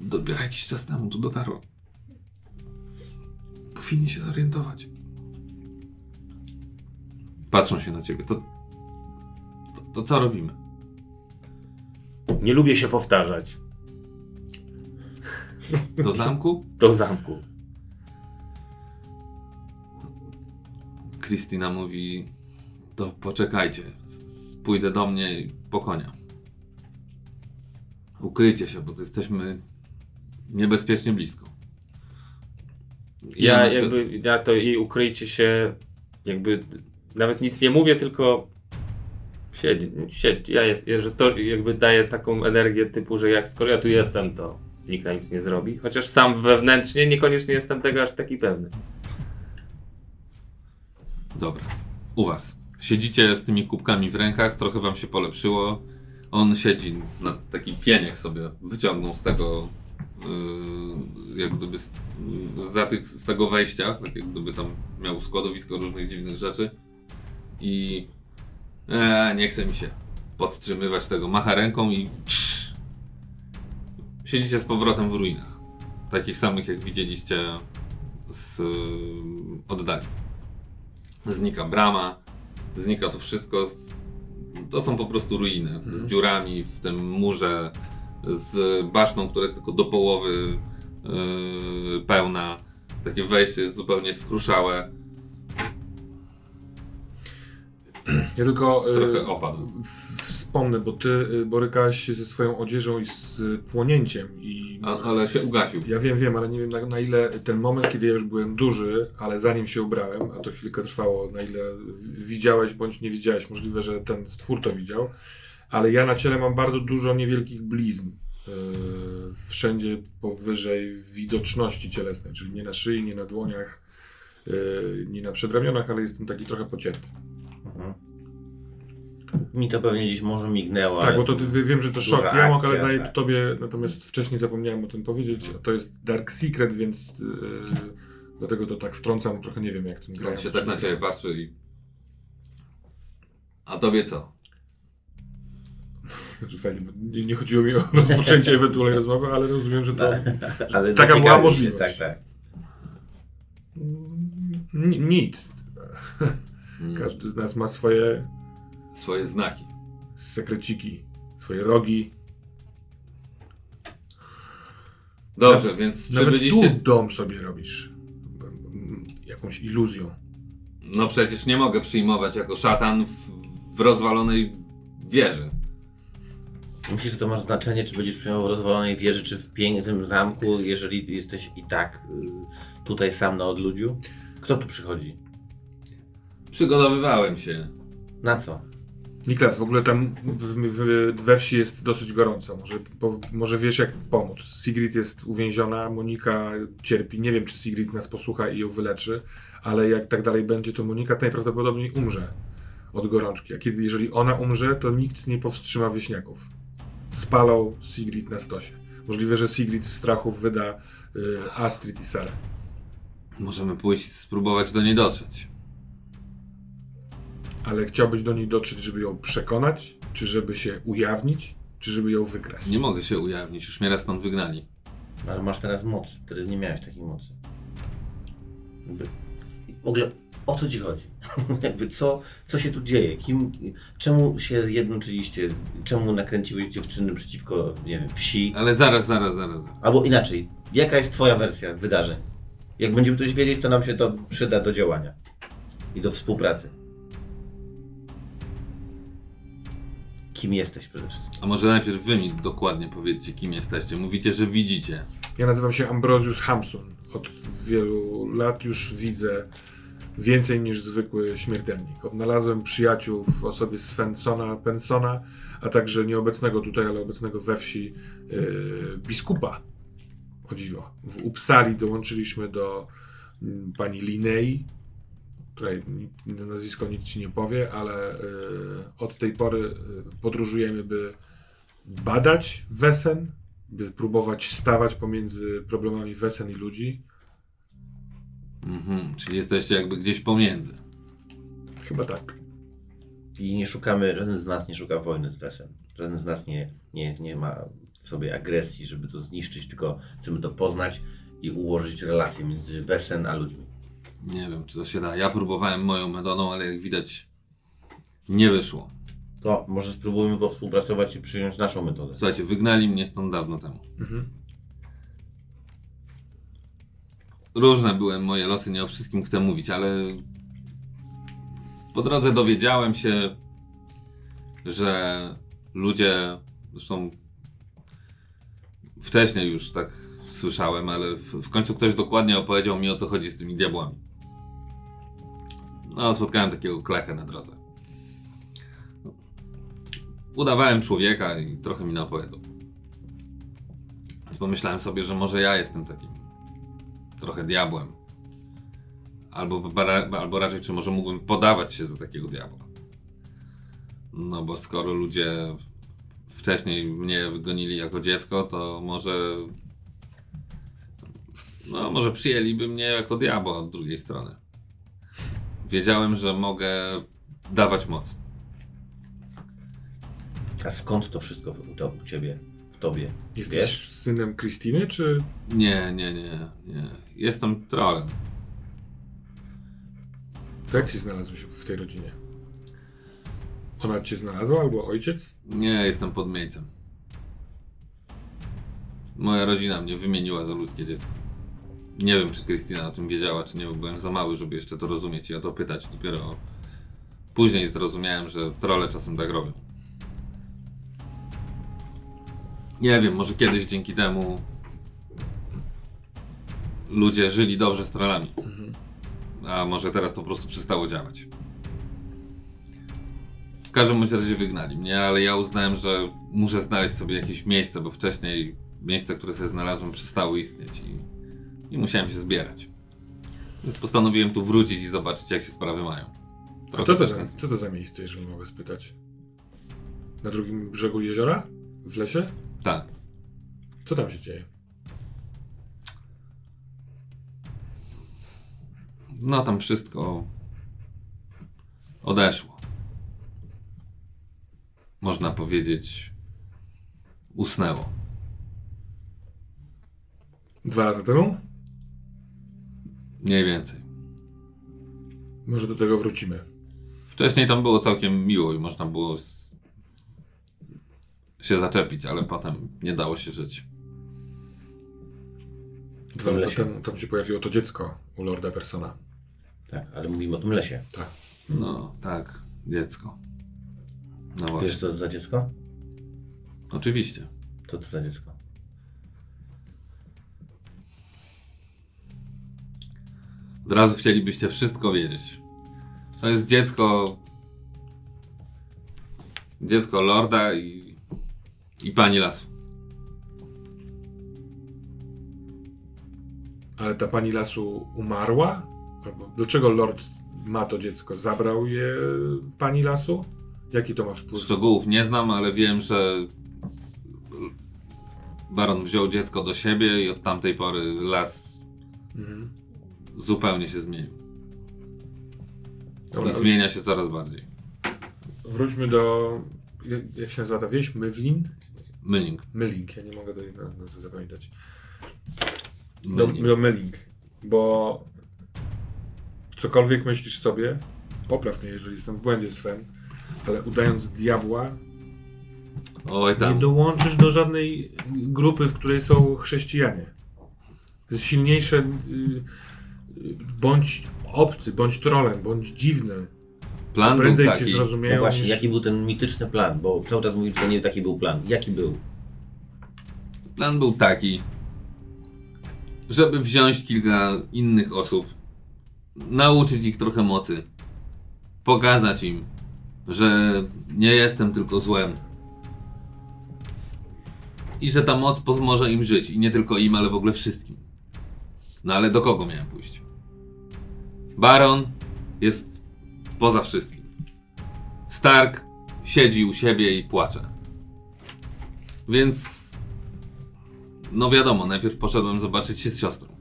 Dopiero jakiś czas temu tu dotarło. Powinni się zorientować. Patrzą się na ciebie. To, to, to co robimy? Nie lubię się powtarzać. Do zamku? Do zamku. Kristina mówi: To poczekajcie, pójdę do mnie i po konia. Ukryjcie się, bo jesteśmy niebezpiecznie blisko. I Ja jakby, ja to i ukryjcie się, jakby nawet nic nie mówię, tylko siedzi, siedzi. Ja jest, że to jakby daje taką energię typu, że jak skoro ja tu jestem, to nikt na nic nie zrobi. Chociaż sam wewnętrznie niekoniecznie jestem tego aż taki pewny. Dobra, u was. Siedzicie z tymi kubkami w rękach, trochę wam się polepszyło. On siedzi na taki pieniek sobie, wyciągnął z tego, yy, jak gdyby z, za tych, z tego wejścia, tak jak gdyby tam miał składowisko różnych dziwnych rzeczy. I e, nie chce mi się podtrzymywać tego. Macha ręką i trz, siedzicie z powrotem w ruinach. Takich samych, jak widzieliście z yy, oddali znika brama, znika to wszystko. To są po prostu ruiny z dziurami w tym murze, z basztą, która jest tylko do połowy yy, pełna. Takie wejście jest zupełnie skruszałe. Ja tylko e, Trochę opadł. wspomnę, bo ty e, borykałeś się ze swoją odzieżą i z e, płonięciem i A, ale się ugasił. ja wiem, wiem, ale nie wiem na, na ile ten moment, kiedy ja już byłem duży, ale zanim się ubrałem, a to chwilkę trwało, na ile widziałeś bądź nie widziałeś, możliwe, że ten stwór to widział, ale ja na ciele mam bardzo dużo niewielkich blizn. Yy, wszędzie powyżej widoczności cielesnej, czyli nie na szyi, nie na dłoniach, yy, nie na przedramionach, ale jestem taki trochę pocięty. Mhm. Mi to pewnie gdzieś może mignęło, Tak, ale bo to wiem, że to szok. Ja mogę, ale akcja, daję tak. tobie, natomiast wcześniej zapomniałem o tym powiedzieć. To jest Dark Secret, więc yy, dlatego to tak wtrącam, trochę nie wiem jak ten gra. On się tak na ciebie patrzy i... A tobie co? Znaczy, fajnie, nie, nie chodziło mi o rozpoczęcie ewentualnej rozmowy, ale rozumiem, że to ale taka była możliwość. Się, tak, tak. N- nic. Mm, Każdy z nas ma swoje Swoje znaki. sekreciki, swoje rogi. Dobrze, Nawet- więc Nawet przybyliście... tu dom sobie robisz. Jakąś iluzją. No przecież nie mogę przyjmować jako szatan w, w rozwalonej wieży. Myślisz, że to ma znaczenie, czy będziesz przyjmował w rozwalonej wieży, czy w pięknym zamku, jeżeli jesteś i tak y, tutaj sam na odludziu? Kto tu przychodzi? Przygotowywałem się. Na co? Niklas, w ogóle tam w, w, we wsi jest dosyć gorąco. Może, po, może wiesz jak pomóc. Sigrid jest uwięziona, Monika cierpi. Nie wiem, czy Sigrid nas posłucha i ją wyleczy, ale jak tak dalej będzie, to Monika najprawdopodobniej umrze od gorączki. A kiedy, jeżeli ona umrze, to nikt nie powstrzyma wieśniaków. Spalą Sigrid na stosie. Możliwe, że Sigrid w strachu wyda y, Astrid i Sarę. Możemy pójść spróbować do niej dotrzeć. Ale chciałbyś do niej dotrzeć, żeby ją przekonać, czy żeby się ujawnić, czy żeby ją wykraść? Nie mogę się ujawnić, już mnie raz stąd wygnali. Ale masz teraz moc, wtedy nie miałeś takiej mocy. Jakby, w ogóle o co ci chodzi? Jakby co, co się tu dzieje? Kim, czemu się zjednoczyliście? Czemu nakręciłeś dziewczyny przeciwko, nie wiem, wsi? Ale zaraz, zaraz, zaraz. zaraz. Albo inaczej, jaka jest twoja wersja wydarzeń? Jak będziemy coś wiedzieć, to nam się to przyda do działania i do współpracy. Kim jesteś przede wszystkim? A może najpierw wy mi dokładnie powiedzcie, kim jesteście. Mówicie, że widzicie. Ja nazywam się Ambrosius Hamsun. Od wielu lat już widzę więcej niż zwykły śmiertelnik. Odnalazłem przyjaciół w osobie Svensona Pensona, a także nieobecnego tutaj, ale obecnego we wsi yy, biskupa. O dziwo. W Uppsali dołączyliśmy do mm, pani Linei, ni- nazwisko nic ci nie powie, ale yy, od tej pory yy, podróżujemy, by badać Wesen, by próbować stawać pomiędzy problemami Wesen i ludzi. Mhm, czyli jesteście jakby gdzieś pomiędzy. Chyba tak. I nie szukamy, żaden z nas nie szuka wojny z Wesem. Żaden z nas nie, nie, nie ma w sobie agresji, żeby to zniszczyć, tylko chcemy to poznać i ułożyć relacje między Wesen a ludźmi. Nie wiem, czy to się da. Ja próbowałem moją metodą, ale jak widać, nie wyszło. To może spróbujmy powspółpracować i przyjąć naszą metodę. Słuchajcie, wygnali mnie stąd dawno temu. Mhm. Różne były moje losy, nie o wszystkim chcę mówić, ale po drodze dowiedziałem się, że ludzie, zresztą wcześniej już tak słyszałem, ale w, w końcu ktoś dokładnie opowiedział mi o co chodzi z tymi diabłami. No, spotkałem takiego klechę na drodze. Udawałem człowieka i trochę mi naopowiadał. Więc pomyślałem sobie, że może ja jestem takim trochę diabłem. Albo, albo raczej, czy może mógłbym podawać się za takiego diabła. No bo skoro ludzie wcześniej mnie wygonili jako dziecko, to może. No, może przyjęliby mnie jako diabła od drugiej strony. Wiedziałem, że mogę dawać moc. A skąd to wszystko w, to, u ciebie, w tobie? Jesteś Wiesz? synem Krystyny, czy Nie, nie, nie, nie. Jestem trolem. to jak się znalazłeś w tej rodzinie? Ona cię znalazła, albo ojciec? Nie, jestem podmieńcem. Moja rodzina mnie wymieniła za ludzkie dziecko. Nie wiem, czy Krystyna o tym wiedziała, czy nie, byłem za mały, żeby jeszcze to rozumieć i o to pytać. Dopiero później zrozumiałem, że trole czasem tak robią. Nie wiem, może kiedyś dzięki temu ludzie żyli dobrze z trolami. A może teraz to po prostu przestało działać. W każdym razie wygnali mnie, ale ja uznałem, że muszę znaleźć sobie jakieś miejsce, bo wcześniej miejsca, które sobie znalazłem, przestały istnieć i, i musiałem się zbierać. Więc postanowiłem tu wrócić i zobaczyć, jak się sprawy mają. A Trochę to, za, co to za miejsce, jeżeli mogę spytać? Na drugim brzegu jeziora? W lesie? Tak. Co tam się dzieje? No tam wszystko odeszło. Można powiedzieć, usnęło. Dwa lata temu? Mniej więcej. Może do tego wrócimy. Wcześniej tam było całkiem miło i można było się zaczepić, ale potem nie dało się żyć. Dwa lata temu tam się pojawiło to dziecko u Lorda Persona. Tak, ale mówimy o tym lesie. Tak. No, tak, dziecko. No Wiesz właśnie. co to za dziecko? Oczywiście. Co to za dziecko? Od razu chcielibyście wszystko wiedzieć. To jest dziecko. Dziecko Lorda i, i pani lasu. Ale ta pani lasu umarła? Albo dlaczego Lord ma to dziecko? Zabrał je pani lasu? Jaki to ma wpływ? Szczegółów nie znam, ale wiem, że baron wziął dziecko do siebie i od tamtej pory las Mhm. Zupełnie się zmienił. Dobra, I zmienia się coraz bardziej. wróćmy do... jak- Jak się nazywa ta wieś? Mywlin? Mylling. Mylling, ja nie mogę tej na- nazwy zapamiętać. Do, do Mylling, bo cokolwiek myślisz sobie, popraw mnie, jeżeli jestem w błędzie, Sven, ale udając diabła, Oj nie tam. dołączysz do żadnej grupy, w której są chrześcijanie. To jest silniejsze. y, y, Bądź obcy, bądź trolem, bądź dziwny. Plan był Prędzej cię taki. No zrozumieją. właśnie, niż... jaki był ten mityczny plan? Bo cały czas mówisz, że nie taki był plan. Jaki był? Plan był taki, żeby wziąć kilka innych osób, nauczyć ich trochę mocy, pokazać im, że nie jestem tylko złem. I że ta moc pomoże im żyć. I nie tylko im, ale w ogóle wszystkim. No ale do kogo miałem pójść? Baron jest poza wszystkim. Stark siedzi u siebie i płacze. Więc no wiadomo, najpierw poszedłem zobaczyć się z siostrą.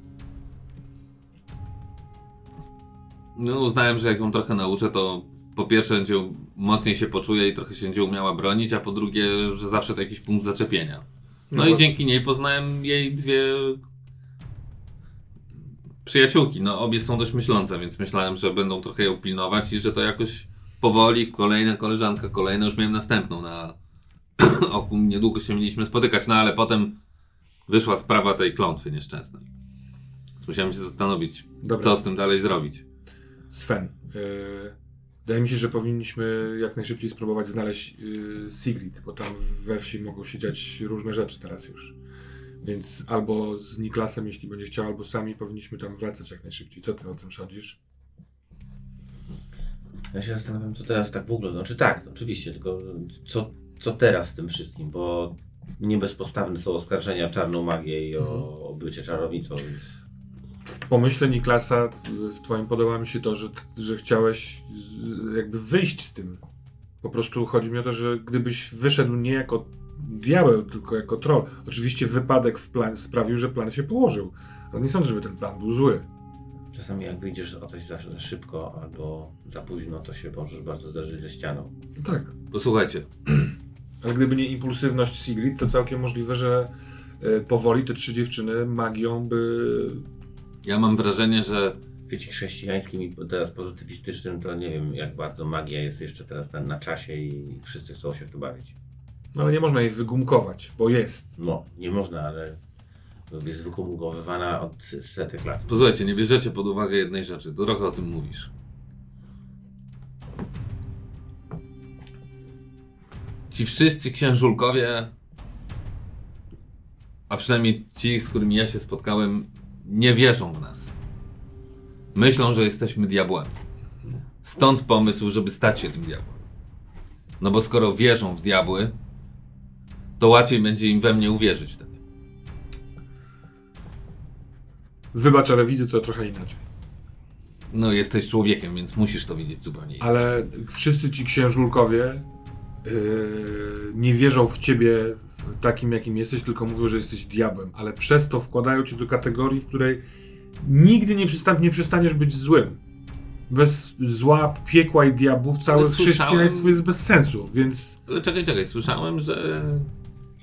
No uznałem, że jak ją trochę nauczę, to po pierwsze będzie mocniej się poczuje i trochę się będzie umiała bronić, a po drugie, że zawsze to jakiś punkt zaczepienia. No, No i dzięki niej poznałem jej dwie przyjaciółki. No obie są dość myślące, więc myślałem, że będą trochę ją pilnować i że to jakoś powoli, kolejna koleżanka, kolejna, już miałem następną na oku. Niedługo się mieliśmy spotykać, no ale potem wyszła sprawa tej klątwy nieszczęsnej. Więc musiałem się zastanowić, Dobra. co z tym dalej zrobić. Sven, y, wydaje mi się, że powinniśmy jak najszybciej spróbować znaleźć y, Sigrid, bo tam we wsi mogą się dziać różne rzeczy teraz już. Więc albo z Niklasem, jeśli będzie chciał, albo sami powinniśmy tam wracać jak najszybciej. Co ty o tym sądzisz? Ja się zastanawiam, co teraz tak w ogóle. Znaczy tak, oczywiście, tylko co, co teraz z tym wszystkim, bo nie bezpodstawne są oskarżenia o czarną magię i o, o bycie czarownicą, więc W pomyśle Niklasa, w- twoim podoba mi się to, że, że chciałeś jakby wyjść z tym. Po prostu chodzi mi o to, że gdybyś wyszedł nie jako diabeł, tylko jako troll. Oczywiście wypadek w plan sprawił, że plan się położył. Ale nie sądzę, żeby ten plan był zły. czasami jak wyjdziesz o coś za, za szybko albo za późno, to się możesz bardzo zderzyć ze ścianą. Tak. Posłuchajcie, Ale gdyby nie impulsywność Sigrid, to całkiem możliwe, że e, powoli te trzy dziewczyny magią by... ja mam wrażenie, że W świecie chrześcijańskim i teraz pozytywistycznym to nie wiem, jak bardzo magia jest jeszcze teraz na, na czasie i wszyscy chcą się w to bawić. No ale nie można jej wygumkować, bo jest. No, nie można, ale jest wykomunikowywana od setek lat. Posłuchajcie, nie bierzecie pod uwagę jednej rzeczy. To trochę o tym mówisz. Ci wszyscy księżulkowie, a przynajmniej ci, z którymi ja się spotkałem, nie wierzą w nas. Myślą, że jesteśmy diabłami. Stąd pomysł, żeby stać się tym diabłem. No bo skoro wierzą w diabły, to łatwiej będzie im we mnie uwierzyć wtedy. Wybacz, ale widzę to trochę inaczej. No jesteś człowiekiem, więc musisz to widzieć zupełnie inaczej. Ale wszyscy ci księżulkowie yy, nie wierzą w ciebie w takim, jakim jesteś, tylko mówią, że jesteś diabłem. Ale przez to wkładają cię do kategorii, w której nigdy nie, przysta- nie przestaniesz być złym. Bez zła, piekła i diabłów całe słyszałem- chrześcijaństwo jest bez sensu, więc czekaj, czekaj, słyszałem, że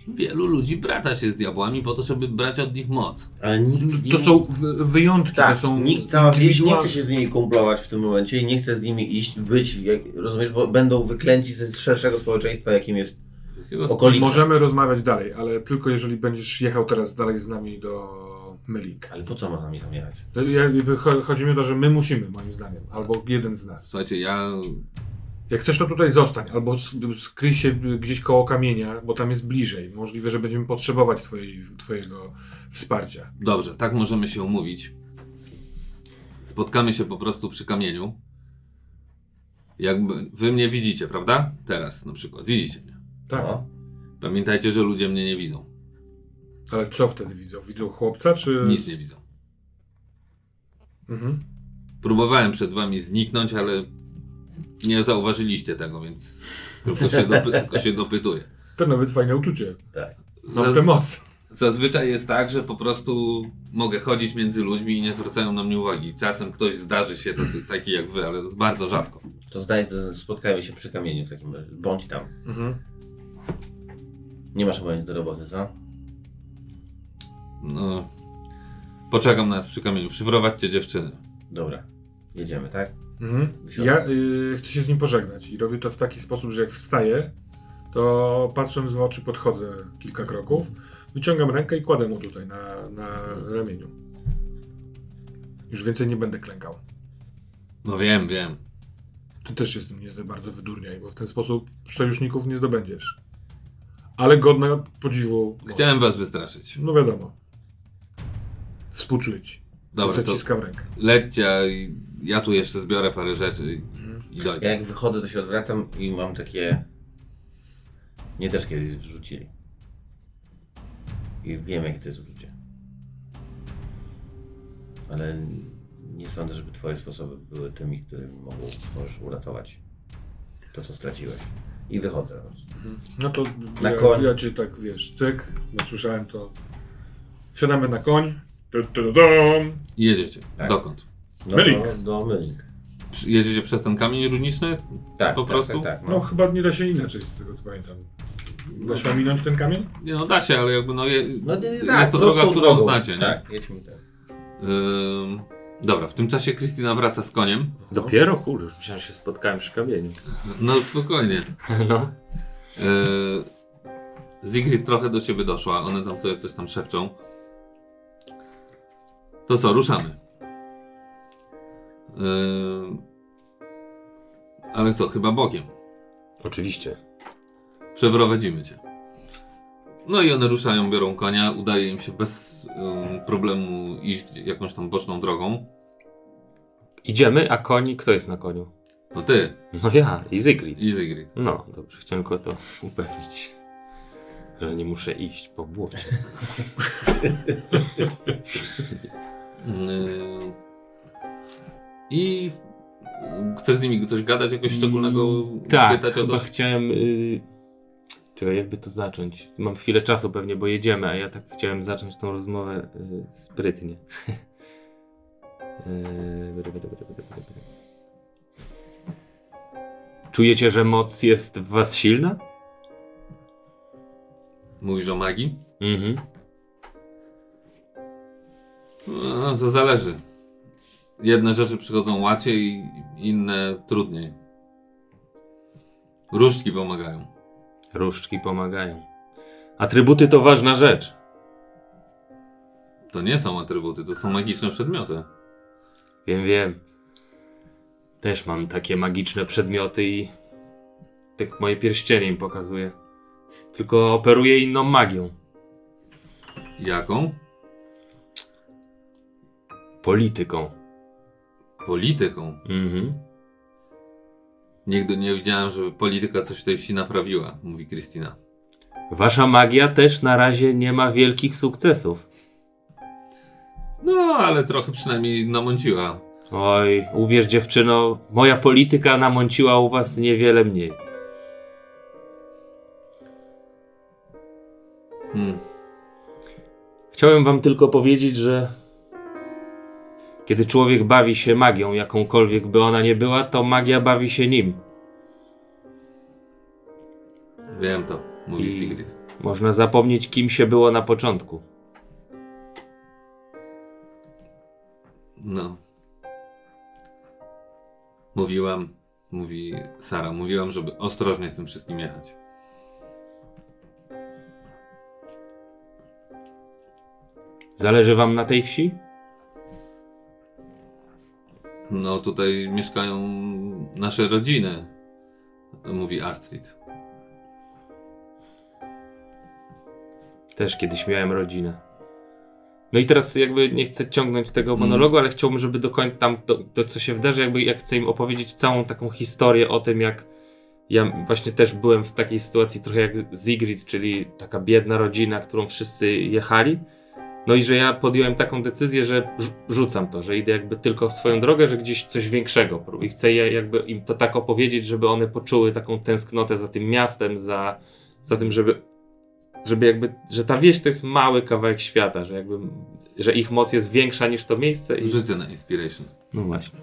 wielu ludzi brata się z diabłami po to, żeby brać od nich moc. Ale nikt to są wyjątki, Tak, to są nikt, cała wieś nie chce się z nimi kumplować w tym momencie i nie chce z nimi iść, być, jak, rozumiesz, bo będą wyklęci ze szerszego społeczeństwa, jakim jest okolica. Możemy rozmawiać dalej, ale tylko jeżeli będziesz jechał teraz dalej z nami do Mylik. Ale po co ma z nami tam jechać? Chodzi mi o to, że my musimy, moim zdaniem, albo jeden z nas. Słuchajcie, ja Jak chcesz, to tutaj zostań, albo skryj się gdzieś koło kamienia, bo tam jest bliżej. Możliwe, że będziemy potrzebować twojej, twojego wsparcia. Dobrze, tak możemy się umówić. Spotkamy się po prostu przy kamieniu. Jakby wy mnie widzicie, prawda? Teraz na przykład. Widzicie mnie. Tak. No. Pamiętajcie, że ludzie mnie nie widzą. Ale co wtedy widzą? Widzą chłopca, czy... Nic nie widzą. Mhm. Próbowałem przed wami zniknąć, ale nie zauważyliście tego, więc tylko się, dopy- tylko się dopytuję. To nawet fajne uczucie. Tak. Mam Zaz- tę moc. Zazwyczaj jest tak, że po prostu mogę chodzić między ludźmi i nie zwracają na mnie uwagi. Czasem ktoś zdarzy się tacy, taki jak wy, ale jest bardzo rzadko. To zdaj, to spotkajmy się przy kamieniu w takim razie. Bądź tam. Mhm. Nie masz nic do roboty, co? No, poczekam na nas przy kamieniu. Przyprowadźcie dziewczyny. Dobra. Jedziemy, tak? Mhm. Ja y, chcę się z nim pożegnać i robię to w taki sposób, że jak wstaję, to patrząc w oczy podchodzę kilka kroków, wyciągam rękę i kładę mu tutaj na, na ramieniu. Już więcej nie będę klękał. No wiem, wiem. Ty też się z tym nie za bardzo wydurniaj, bo w ten sposób sojuszników nie zdobędziesz. Ale godne podziwu. moc. Chciałem was wystraszyć. No wiadomo. Współczuję ci. Dobra, to Zaciskam rękę. lećcie, a ja tu jeszcze zbiorę parę rzeczy i- Ja dojdę. jak wychodzę, to się odwracam i mam takie... Mnie też kiedyś wrzucili. I wiem, jakie to jest uczucie. Ale nie sądzę, żeby twoje sposoby były tymi, którymi mogą, możesz uratować to, co straciłeś. I wychodzę. No to Na ja, koń. ja cię tak wiesz, cyk, bo słyszałem to. Wsiadamy na koń. Tu, tu, tu, dum. I jedziecie. Tak. Dokąd? No, Mylik. Do, do Mylik. Przy- Jedziecie przez ten kamień runiczny? Tak, Po tak, prostu? Tak, tak, No chyba nie da się inaczej z tego co pamiętam. Da się ominąć ten kamień? Nie no, da się, ale jakby no, je, No, nie, jest tak, to droga, którą drogą. znacie, nie? Tak, jedźmy tak. Ym, dobra, w tym czasie Krystyna wraca z koniem. Dopiero? Kurde, już myślałem, że się spotkałem przy kamieniu. No spokojnie. No. Yy, Zigrid trochę do ciebie doszła, one tam sobie coś tam szepczą. To co, ruszamy. Yy, ale co, chyba bokiem. Oczywiście. Przeprowadzimy cię. No i one ruszają, biorą konia, udaje im się bez ym, problemu iść jakąś tam boczną drogą. Idziemy, a koni, kto jest na koniu? No ty No ja i Zygrid. i Zigrid. No, dobrze, chciałem tylko to upewnić. Że nie muszę iść po błocie. Yy, I chcesz z nimi coś gadać, jakoś szczególnego Tak, pytać o chyba coś? chciałem... Y... Czekaj, jakby to zacząć? Mam chwilę czasu pewnie, bo jedziemy, a ja tak chciałem zacząć tą rozmowę y, sprytnie. Y. Czujecie, że moc jest w was silna? Mówisz o magii? Mhm. No, to zależy. Jedne rzeczy przychodzą łatwiej, inne trudniej. Różdżki pomagają. Różdżki pomagają. Atrybuty to ważna rzecz. To nie są atrybuty, to są magiczne przedmioty. Wiem, wiem. Też mam takie magiczne przedmioty i tak moje pierścienie im pokazuje. Tylko operuję inną magią. Jaką? Polityką. Polityką. Mhm. Nigdy nie widziałem, żeby polityka coś w tej wsi naprawiła, mówi Krystyna. Wasza magia też na razie nie ma wielkich sukcesów. No, ale trochę przynajmniej namąciła. Oj, uwierz dziewczyno, moja polityka namąciła u was niewiele mniej. Hmm. Chciałem wam tylko powiedzieć, że kiedy człowiek bawi się magią, jakąkolwiek by ona nie była, to magia bawi się nim. Wiem to, mówi I- Sigrid. Można zapomnieć, kim się było na początku. No. Mówiłam, mówi Sara, mówiłam, żeby ostrożnie z tym wszystkim jechać. Zależy wam na tej wsi? No, tutaj mieszkają nasze rodziny, mówi Astrid. Też kiedyś miałem rodzinę. No i teraz jakby nie chcę ciągnąć tego monologu, ale chciałbym, żeby do końca tam to, to, co się wydarzy, jakby ja chcę im opowiedzieć całą taką historię o tym, jak ja właśnie też byłem w takiej sytuacji trochę jak Zigrid, czyli taka biedna rodzina, którą wszyscy jechali. No i że ja podjąłem taką decyzję, że rzu- rzucam to, że idę jakby tylko w swoją drogę, że gdzieś coś większego. I chcę jakby im to tak opowiedzieć, żeby one poczuły taką tęsknotę za tym miastem, za, za tym, żeby żeby jakby, że ta wieś to jest mały kawałek świata, że jakby, że ich moc jest większa niż to miejsce i... Rzucę na Inspiration. No właśnie.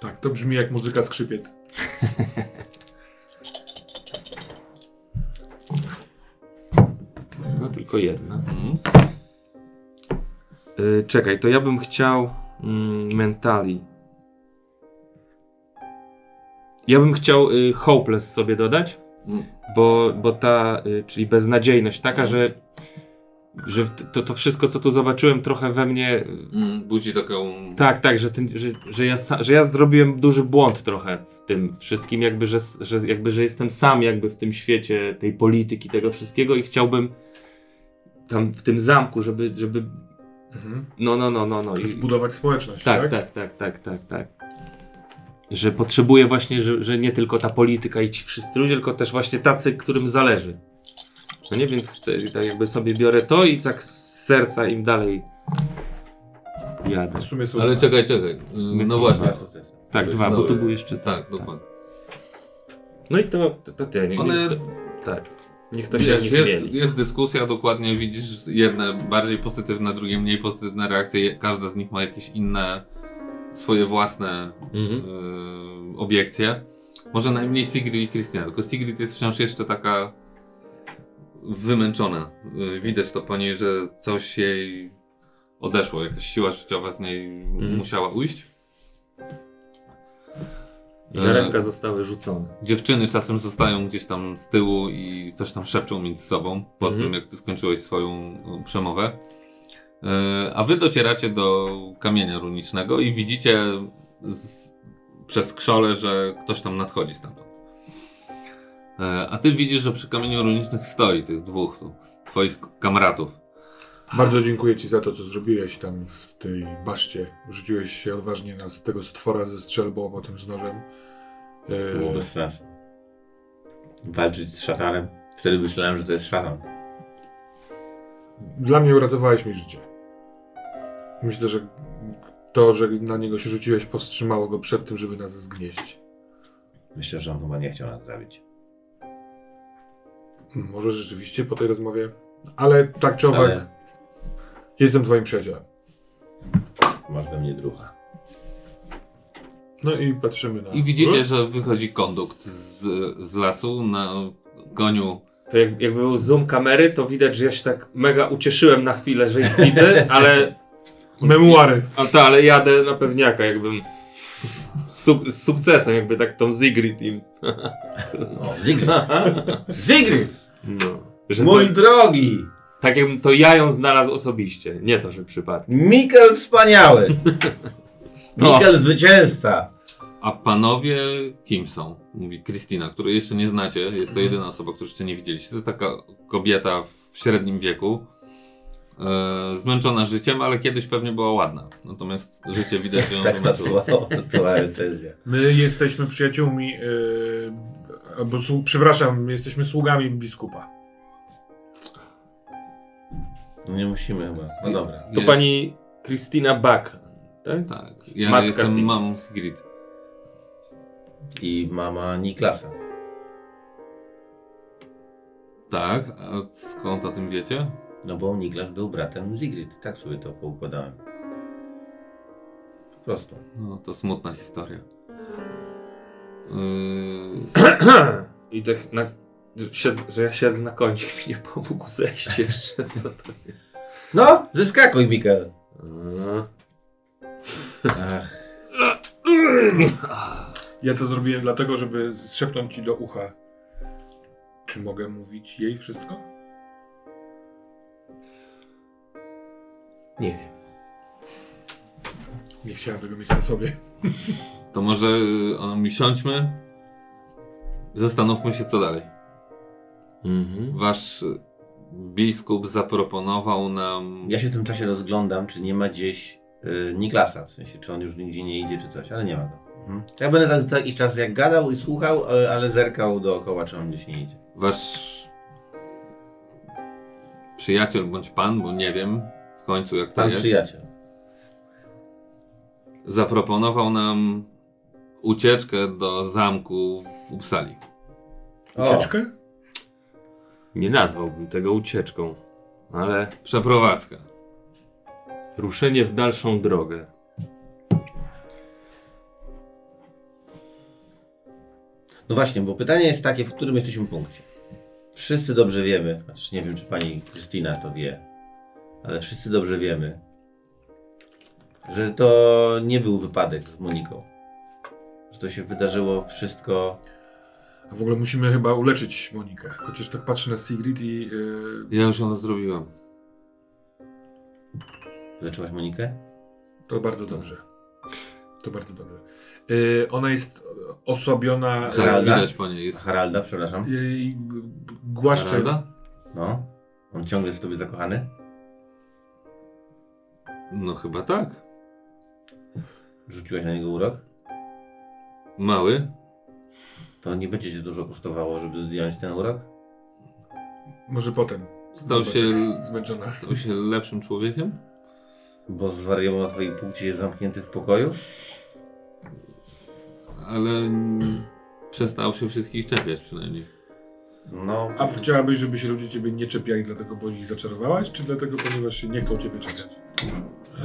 Tak, to brzmi jak muzyka skrzypiec. No tylko jedna. Mhm. Y, czekaj, to ja bym chciał mm, mentali. Ja bym chciał y, hopeless sobie dodać, Mm. bo, bo ta, y, czyli beznadziejność taka, że, że w- to, to wszystko, co tu zobaczyłem, trochę we mnie y, Mm, budzi taką... Tak, tak, że, ten, że, że, ja, sa- że ja zrobiłem duży błąd trochę w tym wszystkim, jakby że, że, jakby, że jestem sam jakby w tym świecie tej polityki, tego wszystkiego i chciałbym tam w tym zamku, żeby, żeby Mhm. no, no, no, no, no. I, Zbudować społeczność, tak, tak? tak, tak, tak, tak, tak. Że potrzebuję właśnie, że, że nie tylko ta polityka i ci wszyscy ludzie, tylko też właśnie tacy, którym zależy. No nie, więc chcę, tak jakby sobie biorę to i tak z serca im dalej jadę. W sumie są Ale czekaj, czekaj. No właśnie. Tak, dwa, bo tu był jeszcze Tak, dokładnie. No i to, to, to ty, nie, One- tak. Niech to się Wiesz, nie jest, mieli. jest dyskusja, dokładnie widzisz jedne bardziej pozytywne, drugie mniej pozytywne reakcje. Każda z nich ma jakieś inne, swoje własne Mhm. y, obiekcje. Może najmniej Sigrid i Krystyna, tylko Sigrid jest wciąż jeszcze taka wymęczona. Y, widać to po niej, że coś jej odeszło, jakaś siła życiowa z niej Mhm. musiała ujść. Ziarenka zostały rzucone. Dziewczyny czasem zostają gdzieś tam z tyłu i coś tam szepczą między sobą, po Mhm. tym jak ty skończyłeś swoją y, przemowę. Y, A wy docieracie do kamienia runicznego i widzicie z, przez krzole, że ktoś tam nadchodzi stamtąd. A ty widzisz, że przy kamieniu runicznych stoi tych dwóch tu, twoich kamratów. Bardzo dziękuję Ci za to, co zrobiłeś tam w tej baszcie. Rzuciłeś się odważnie na z tego stwora ze strzelbą, a potem z nożem. To było E, bez sensu. Walczyć z szatarem. Wtedy myślałem, że to jest szatan. Dla mnie uratowałeś mi życie. Myślę, że to, że na niego się rzuciłeś, powstrzymało go przed tym, żeby nas zgnieść. Myślę, że on chyba nie chciał nas zabić. Może rzeczywiście po tej rozmowie. Ale tak czy owak, Ale jestem Twoim przyjacielem. masz we mnie drucha. No i patrzymy na. I widzicie, że wychodzi kondukt z, z lasu na koniu. To jak, jakby był zoom kamery, to widać, że ja się tak mega ucieszyłem na chwilę, że ich widzę, ale, Memuary. a to, ale jadę na pewniaka, jakbym z, suk- z sukcesem, jakby tak tą Zigrid im. No, Zygry. Zygry! No. Mój to, drogi! Tak jakbym to ja ją znalazł osobiście, nie to, że przypadkiem. Mikel wspaniały! No. Mikel zwycięzca! A panowie kim są? Mówi Krystyna, której jeszcze nie znacie. Jest to jedyna osoba, którą jeszcze nie widzieliście. To jest taka kobieta w średnim wieku. e, zmęczona życiem, ale kiedyś pewnie była ładna. Natomiast życie widać, że ją wymęczyło. zła, recenzja. My jesteśmy przyjaciółmi, yy, albo przepraszam, jesteśmy sługami biskupa. No nie musimy chyba. No dobra. To Jest- pani Christina Buck, tak? Tak, ja Matka jestem Sigrid. mamą z Grid. I mama Niklasa. Tak, a skąd o tym wiecie? No bo Niklas był bratem Zigrid. Tak sobie to poukładałem. Po prostu. No, to smutna historia. Yy, I tak na, siedz, że ja siedzę na końcu mi nie pomógł zejść jeszcze, co to jest. No, zeskakuj, Mikael. Ach, Ja to zrobiłem dlatego, żeby zszepnąć ci do ucha. Czy mogę mówić jej wszystko? Nie wiem. Nie chciałem tego mieć na sobie. to może y, mi siądźmy. Zastanówmy się, co dalej. Mhm. Wasz biskup zaproponował nam. ja się w tym czasie rozglądam, czy nie ma gdzieś y, Niklasa. W sensie, czy on już nigdzie nie idzie, czy coś, ale nie ma go. Mhm. Ja będę tak co jakiś czas jak gadał i słuchał, ale, ale zerkał dookoła, czy on gdzieś nie idzie. Wasz przyjaciel bądź pan, bo nie wiem w końcu jak to Pan jest, przyjaciel. zaproponował nam ucieczkę do zamku w Uppsali. O, Ucieczkę? Nie nazwałbym tego ucieczką, ale Przeprowadzkę. ruszenie w dalszą drogę. No właśnie, bo pytanie jest takie, w którym jesteśmy punkcie. Wszyscy dobrze wiemy, chociaż nie wiem, czy pani Krystyna to wie, ale wszyscy dobrze wiemy, że to nie był wypadek z Moniką. Że to się wydarzyło wszystko. A w ogóle musimy chyba uleczyć Monikę. Chociaż tak patrzę na Sigrid i... Yy, Ja już ono zrobiłem. Leczyłaś Monikę? to bardzo dobrze. To bardzo dobrze. Yy, ona jest osłabiona... Tak, Haralda? widać po niej. Jest Haralda, przepraszam. Jej głaszcze... Haralda? No. On ciągle jest w tobie zakochany? No chyba tak. Rzuciłaś na niego urok? Mały. To nie będzie cię dużo kosztowało, żeby zdjąć ten urok? Może potem. Stał Zobacz, się- jak jest zmęczona. Stał się lepszym człowiekiem. Bo zwariował na twojej płci, jest zamknięty w pokoju? Ale mm, przestał się wszystkich czepiać przynajmniej. No. A chciałabyś, żeby się ludzie ciebie nie czepiali dlatego, bo ich zaczarowałaś, czy dlatego, ponieważ się nie chcą ciebie czepiać?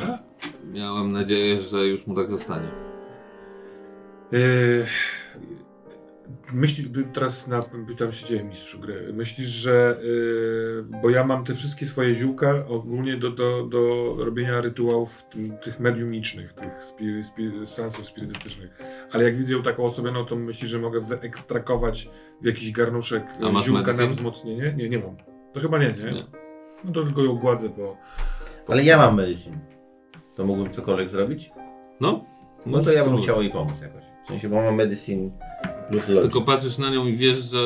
A? Miałem nadzieję, że już mu tak zostanie. Yy, myśli, teraz na, pytam się ciebie, mistrzu gry. Myślisz, że. Yy, bo ja mam te wszystkie swoje ziółka ogólnie do, do, do robienia rytuałów tym- tych mediumicznych, tych spi, spi, sensów spirytystycznych. Ale jak widzę ją taką osobioną, to myślisz, że mogę wyekstrakować w jakiś garnuszek ziółka na medicine? wzmocnienie? Nie, nie mam. To chyba nie, nie? Nie. No to tylko ją gładzę po. po Ale ja mam medicine. To mógłbym cokolwiek zrobić? No. No to ja bym chciał jej pomóc jakoś. W sensie, bo mam logic. Tylko patrzysz na nią i wiesz, że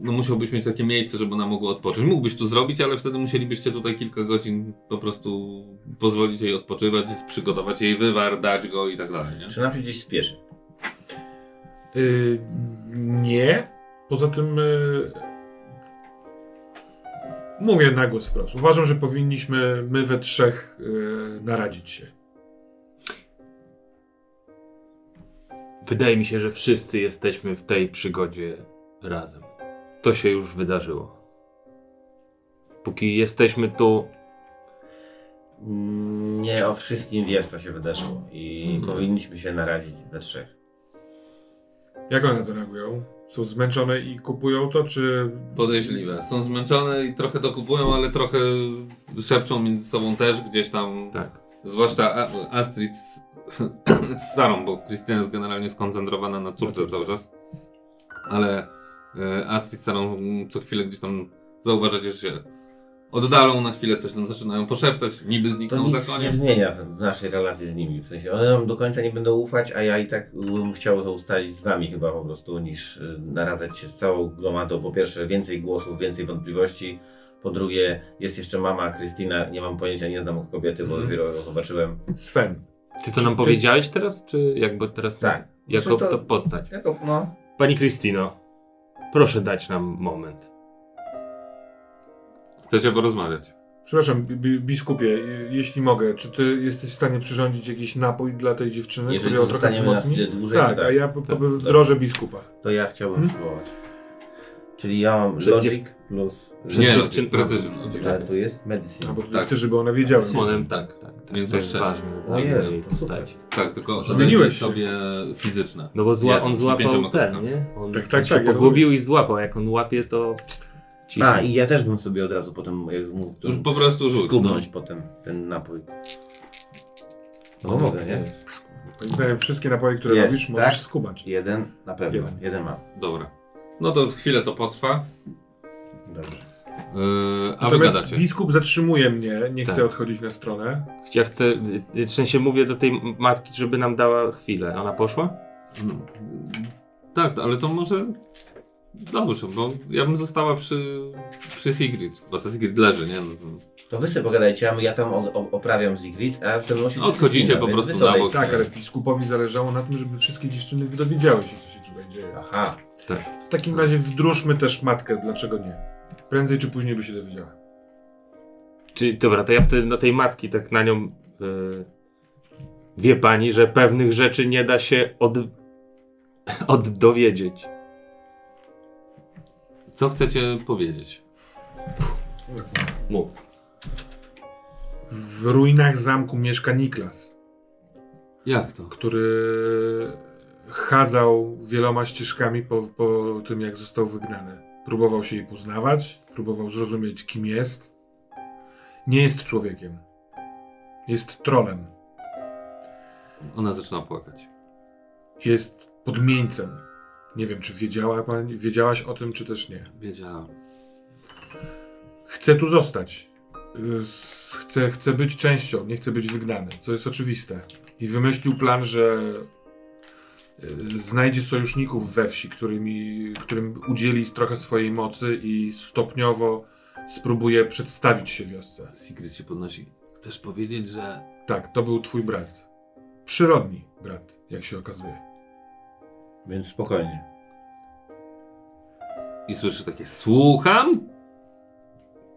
no musiałbyś mieć takie miejsce, żeby ona mogła odpocząć. Mógłbyś tu zrobić, ale wtedy musielibyście tutaj kilka godzin po prostu pozwolić jej odpoczywać, przygotować jej wywar, dać go i tak dalej, nie? Czy nam się gdzieś spieszy? Yy, nie. Poza tym yy, mówię na głos wprost. Uważam, że powinniśmy my we trzech yy, naradzić się. Wydaje mi się, że wszyscy jesteśmy w tej przygodzie razem. To się już wydarzyło. Póki jesteśmy tu, Nie o wszystkim wiesz, co się wydarzyło. I Mhm. powinniśmy się naradzić we trzech. Jak one to reagują? Są zmęczone i kupują to, czy... Podejrzliwe. Są zmęczone i trochę to kupują, ale trochę szepczą między sobą też gdzieś tam. tak. Zwłaszcza A- Astrid z, z Sarą, bo Krystyna jest generalnie skoncentrowana na córce cały czas. Ale e, Astrid z Sarą co chwilę gdzieś tam zauważacie, że się Oddalą na chwilę, coś tam zaczynają poszeptać, niby To znikną nic za nie zmienia w naszej relacji z nimi. W sensie one nam do końca nie będą ufać, a ja i tak bym chciał to ustalić z wami chyba po prostu, niż y, naradzać się z całą gromadą. Po pierwsze więcej głosów, więcej wątpliwości. Po drugie jest jeszcze mama Krystyna, nie mam pojęcia, nie znam kobiety, bo Mhm. dopiero ją zobaczyłem. Sven. Czy to nam Czy ty- powiedziałeś teraz, czy jakby teraz Tak. jako to... to- postać? Jako, no, Pani Kristino, proszę dać nam moment. Chcecie porozmawiać. Przepraszam, bi- bi- biskupie, je- jeśli mogę, czy ty jesteś w stanie przyrządzić jakiś napój dla tej dziewczyny, Jeżeli który ją trochę wzmocni? dłużej, to Tak, tak. a ja po, po, Tak, wdrożę biskupa. to ja chciałbym Hmm? spróbować. Czyli ja mam Że logic dziew- plus... Nie, dziewczyn- precyzjon. Ale tu jest medicine. A bo ty Tak. chcesz, żeby ona wiedziała. Tak, tak. tak Więc to jest masz sześć. ważne. O dla Jezu, mojej to super. postaci. Tak, tylko Zmieniłeś odejmij się. sobie fizyczne. No bo zła, Ja on złapał ten, nie? On Tak, tak, się tak, ja pogubił i złapał. Jak on łapie, to cicho. A, i ja też bym sobie od razu potem jak mu, Już po prostu rzuć, skubnąć no. potem ten napój. No bo mogę, nie? Wszystkie napoje, które Jest, robisz, tak? możesz skubać. Jeden na pewno, Jeden. jeden, mam. Dobra. No to chwilę to potrwa. Dobrze. Yy, a wy Natomiast gadacie. biskup zatrzymuje mnie, nie chce Tak. odchodzić na stronę. Ja chcę, y, w sensie mówię do tej matki, żeby nam dała chwilę. Ona poszła? No. Tak, ale to może. Dobrze, bo ja bym została przy, przy Sigrid, bo ta Sigrid leży, nie? No, to- To wy sobie pogadajcie, a ja tam o, o, oprawiam Zigrid, a w tym momencie... Odchodzicie Krystyna, po więc prostu wy sobie- na bok. Tak, ale biskupowi zależało na tym, żeby wszystkie dziewczyny dowiedziały się, co się tutaj dzieje. Aha, W takim razie wdróżmy też matkę, dlaczego nie? Prędzej czy później by się dowiedziała. Czyli dobra, to ja wtedy do tej matki tak na nią. y, wie pani, że pewnych rzeczy nie da się od, od dowiedzieć. Co chcecie powiedzieć? Mów. W ruinach zamku mieszka Niklas, Jak to? który chadzał wieloma ścieżkami po, po tym, jak został wygnany. Próbował się jej poznawać, próbował zrozumieć, kim jest. Nie jest człowiekiem. Jest trolem. Ona zaczyna płakać. Jest podmieńcem. Nie wiem, czy wiedziała pani, wiedziałaś o tym, czy też nie. Wiedziałam. Chce tu zostać. Y, Chce, chce być częścią, nie chce być wygnany, co jest oczywiste. I wymyślił plan, że znajdzie sojuszników we wsi, którymi, którym udzieli trochę swojej mocy i stopniowo spróbuje przedstawić się wiosce. Sigrid się podnosi. Chcesz powiedzieć, że. Tak, to był twój brat. Przyrodni brat, jak się okazuje. więc spokojnie. I słyszy takie słucham?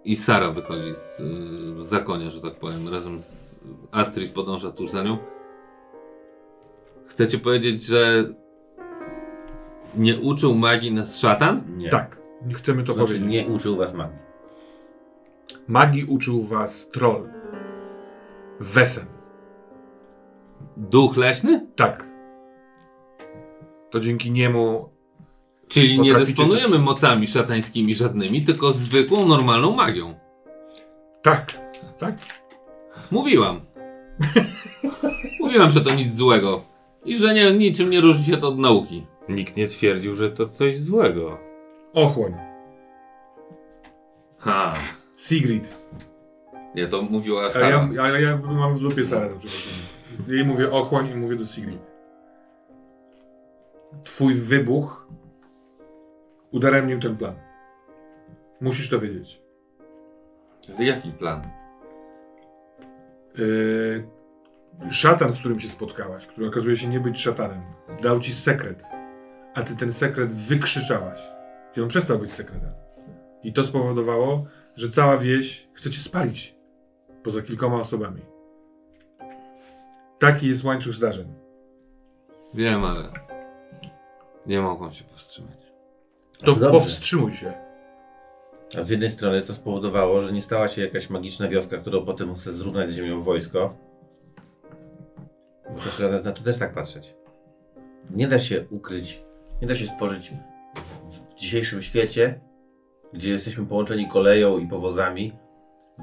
I Sara wychodzi z y, zakonia, że tak powiem, razem z Astrid podąża tuż za nią. Chcecie powiedzieć, że nie uczył magii nas szatan? Nie. Tak, nie chcemy to To znaczy, powiedzieć. nie uczył was magii. Magii uczył was troll. Wesen. Duch leśny? Tak. To dzięki niemu Czyli nie dysponujemy też- mocami szatańskimi żadnymi, tylko zwykłą, normalną magią. Tak, tak. Mówiłam. Mówiłam, że to nic złego. I że nie, niczym nie różni się to od nauki. Nikt nie twierdził, że to coś złego. Ochłoń. Ha. Sigrid. Nie, to mówiła Sara. ja, a ja mam w dupie Sarę za przepraszam. Jej mówię ochłoń i mówię do Sigrid. Twój wybuch udaremnił ten plan. Musisz to wiedzieć. Ale jaki plan? Yy, szatan, z którym się spotkałaś, który okazuje się nie być szatanem, dał ci sekret, a ty ten sekret wykrzyczałaś. I on przestał być sekretem. I to spowodowało, że cała wieś chce cię spalić. Poza kilkoma osobami. Taki jest łańcuch zdarzeń. Wiem, ale nie mogłam się powstrzymać. To Dobrze. powstrzymuj się. A z jednej strony to spowodowało, że nie stała się jakaś magiczna wioska, którą potem chce zrównać z ziemią wojsko. Bo też na, na to też tak patrzeć. Nie da się ukryć, nie da się stworzyć w, w dzisiejszym świecie, gdzie jesteśmy połączeni koleją i powozami,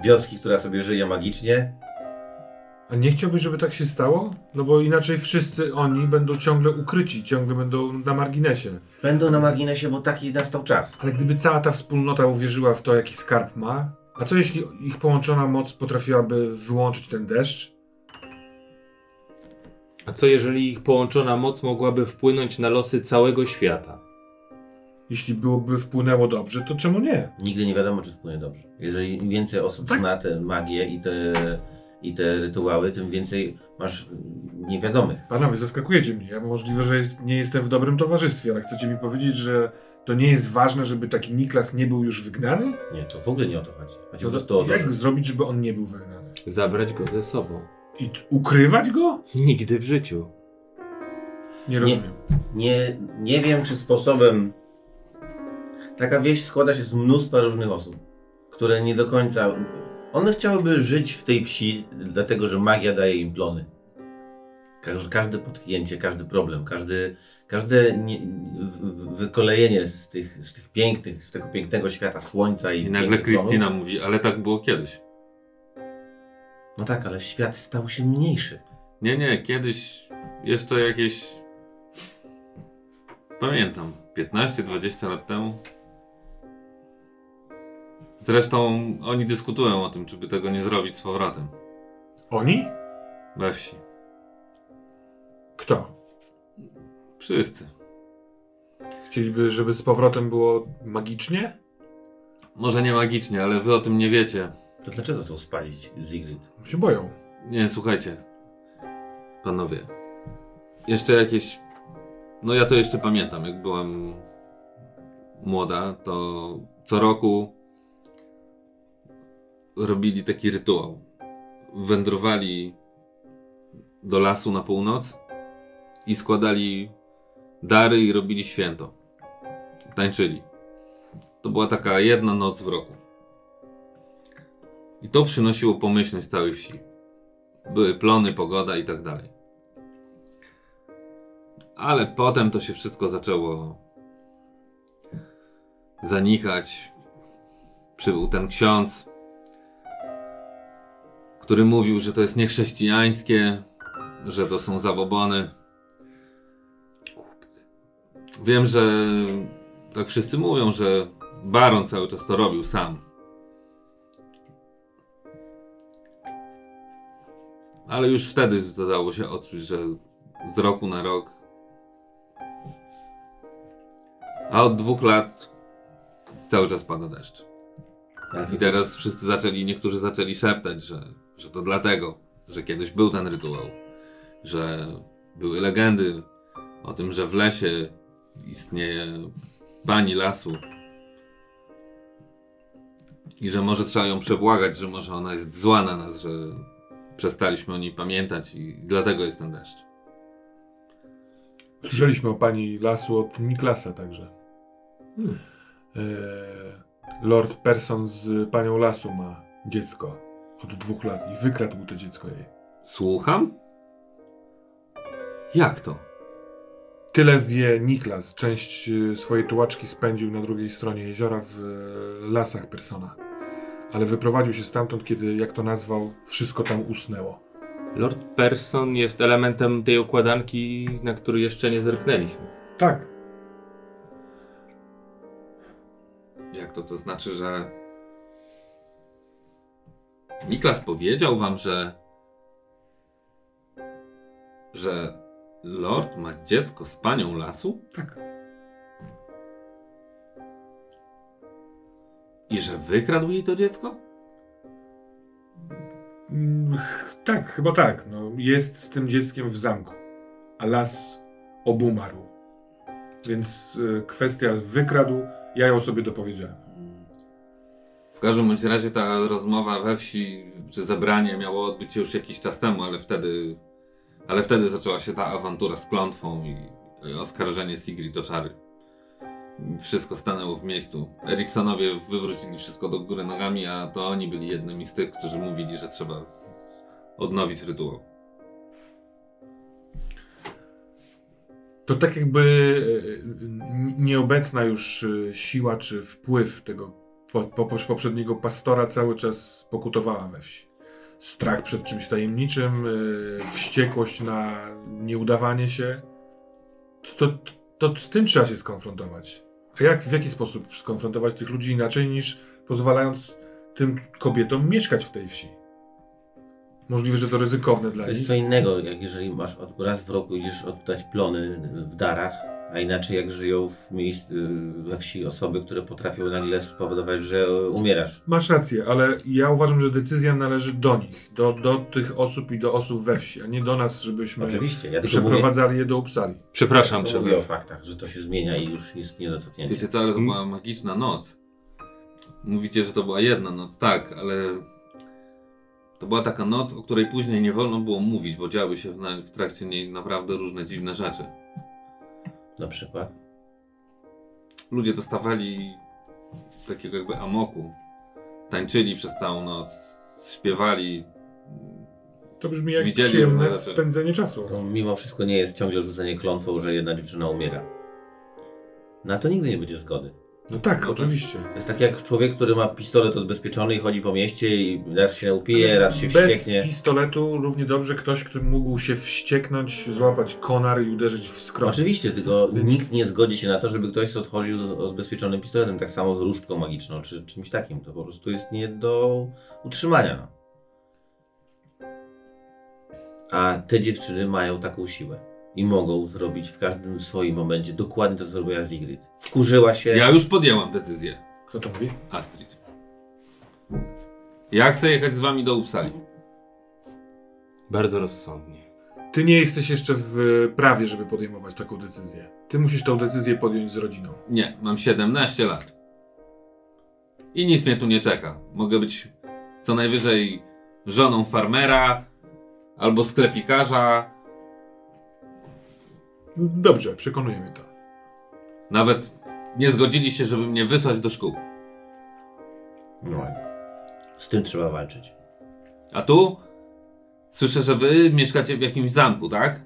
wioski, która sobie żyje magicznie. A nie chciałbyś, żeby tak się stało? No bo inaczej wszyscy oni będą ciągle ukryci, ciągle będą na marginesie. Będą na marginesie, bo taki nastał czas. Ale gdyby cała ta wspólnota uwierzyła w to, jaki skarb ma, A co jeśli ich połączona moc potrafiłaby wyłączyć ten deszcz? A co jeżeli ich połączona moc mogłaby wpłynąć na losy całego świata? Jeśli byłoby wpłynęło dobrze, to czemu nie? Nigdy nie wiadomo, czy wpłynie dobrze. Jeżeli im więcej osób Tak. zna tę magię i te, i te rytuały, tym więcej masz niewiadomych. Panowie, zaskakujecie mnie. Ja możliwe, że jest, nie jestem w dobrym towarzystwie, ale chcecie mi powiedzieć, że to nie jest ważne, żeby taki Niklas nie był już wygnany? Nie, to w ogóle nie o to chodzi. Chodzi No prostu o to to, jak że zrobić, żeby on nie był wygnany? Zabrać go ze sobą. I ukrywać go? Nigdy w życiu. Nie rozumiem. nie, nie wiem, czy sposobem. Taka wieś składa się z mnóstwa różnych osób, które nie do końca. One chciałyby żyć w tej wsi, dlatego że magia daje im plony. Każ- Każde potknięcie, każdy problem, każdy, każde nie, w- w- wykolejenie z tych, z tych pięknych, z tego pięknego świata słońca i, I nagle. Kristina mówi, ale tak było kiedyś. No tak, ale świat stał się mniejszy. Nie, nie, kiedyś jeszcze jakieś. Pamiętam, 15-20 lat temu. Zresztą oni dyskutują o tym, czy by tego nie zrobić z powrotem Oni? we wsi. Kto? Wszyscy. Chcieliby, żeby z powrotem było magicznie? Może nie magicznie, ale wy o tym nie wiecie. To dlaczego to spalić, Zigrid? Się boją. Nie, słuchajcie. Panowie. Jeszcze jakieś. No ja to jeszcze pamiętam, jak byłam młoda, to co roku robili taki rytuał. Wędrowali do lasu na północ i składali dary i robili święto. Tańczyli. To była taka jedna noc w roku. I to przynosiło pomyślność całej wsi. Były plony, pogoda i tak dalej. Ale potem to się wszystko zaczęło zanikać. Przybył ten ksiądz, który mówił, że to jest niechrześcijańskie, że to są zabobony. Wiem, że tak wszyscy mówią, że baron cały czas to robił sam. Ale już wtedy zdało się odczuć, że z roku na rok. A od dwóch lat cały czas pada deszcz. I teraz wszyscy zaczęli, niektórzy zaczęli szeptać, że, że to dlatego, że kiedyś był ten rytuał, że były legendy o tym, że w lesie istnieje pani lasu i że może trzeba ją przebłagać, że może ona jest zła na nas, że przestaliśmy o niej pamiętać i dlatego jest ten deszcz. Słyszeliśmy o pani lasu od Niklasa także. Hmm. E, Lord Person z panią lasu ma dziecko od dwóch lat i wykradł to dziecko jej. Słucham? Jak to? Tyle wie Niklas. Część e, swojej tułaczki spędził na drugiej stronie jeziora w e, lasach Persona. Ale wyprowadził się stamtąd, kiedy, jak to nazwał, wszystko tam usnęło. Lord Person jest elementem tej układanki, na który jeszcze nie zerknęliśmy. Tak. Jak to? To znaczy, że. Niklas powiedział wam, że. że Lord ma dziecko z panią lasu? Tak. I że wykradł jej to dziecko? Mm, tak, chyba tak. No, jest z tym dzieckiem w zamku. A las obumarł. Więc e, kwestia wykradł, ja ją sobie dopowiedziałem. W każdym bądź razie ta rozmowa we wsi, czy zebranie miało odbyć się już jakiś czas temu, ale wtedy. Ale wtedy zaczęła się ta awantura z klątwą i i oskarżenie Sigrid o czary. Wszystko stanęło w miejscu. Eriksonowie wywrócili wszystko do góry nogami, a to oni byli jednymi z tych, którzy mówili, że trzeba z... odnowić rytuał. To tak jakby e, nieobecna już e, siła czy wpływ tego po, po, poprzedniego pastora cały czas pokutowała we wsi. Strach przed czymś tajemniczym, e, wściekłość na nieudawanie się. To, to, to z tym trzeba się skonfrontować. A jak, w jaki sposób skonfrontować tych ludzi inaczej niż pozwalając tym kobietom mieszkać w tej wsi. Możliwe, że to ryzykowne dla To jest nich. co innego, jak jeżeli masz od, raz w roku idziesz oddać plony w darach, a inaczej jak żyją w miejsc, we wsi osoby, które potrafią nagle spowodować, że umierasz. Masz rację, ale ja uważam, że decyzja należy do nich, do, do tych osób i do osób we wsi, a nie do nas, żebyśmy Oczywiście, ja tylko mówię, przeprowadzali je do Upsali. Przepraszam, tylko mówię o faktach, że to się zmienia i już jest nie do cofnięcia. Wiecie co, ale to była magiczna noc. Mówicie, że to była jedna noc, tak, ale to była taka noc, o której później nie wolno było mówić, bo działy się w, w trakcie niej naprawdę różne dziwne rzeczy. Na przykład. Ludzie dostawali takiego jakby amoku. Tańczyli przez całą noc, śpiewali. To brzmi jak Widzieli przyjemne rzeczy. spędzenie czasu. To mimo wszystko nie jest ciągle rzucenie klątwą, że jedna dziewczyna umiera. Na to nigdy nie będzie zgody. No tak, to- oczywiście. To jest tak jak człowiek, który ma pistolet odbezpieczony i chodzi po mieście i raz się upije, raz się Bez wścieknie. pistoletu równie dobrze ktoś, który mógł się wścieknąć, złapać konar i uderzyć w skroń. Oczywiście, tylko Więc- nikt nie zgodzi się na to, żeby ktoś odchodził z odbezpieczonym pistoletem, tak samo z różdżką magiczną czy czymś takim. To po prostu jest nie do utrzymania. A te dziewczyny mają taką siłę i mogą zrobić w każdym swoim momencie dokładnie to, co zrobiła Zigrid. Wkurzyła się. Ja już podjęłam decyzję, Kto to mówi? Astrid. Ja chcę jechać z wami do Uppsali. Bardzo rozsądnie. Ty nie jesteś jeszcze w prawie, żeby podejmować taką decyzję. Ty musisz tą decyzję podjąć z rodziną. Nie, mam 17 lat. I nic mnie tu nie czeka. Mogę być co najwyżej żoną farmera albo sklepikarza. Dobrze, przekonuje mnie to. Nawet nie zgodzili się, żeby mnie wysłać do szkół. No. Z tym trzeba walczyć. A tu słyszę, że wy mieszkacie w jakimś zamku, tak?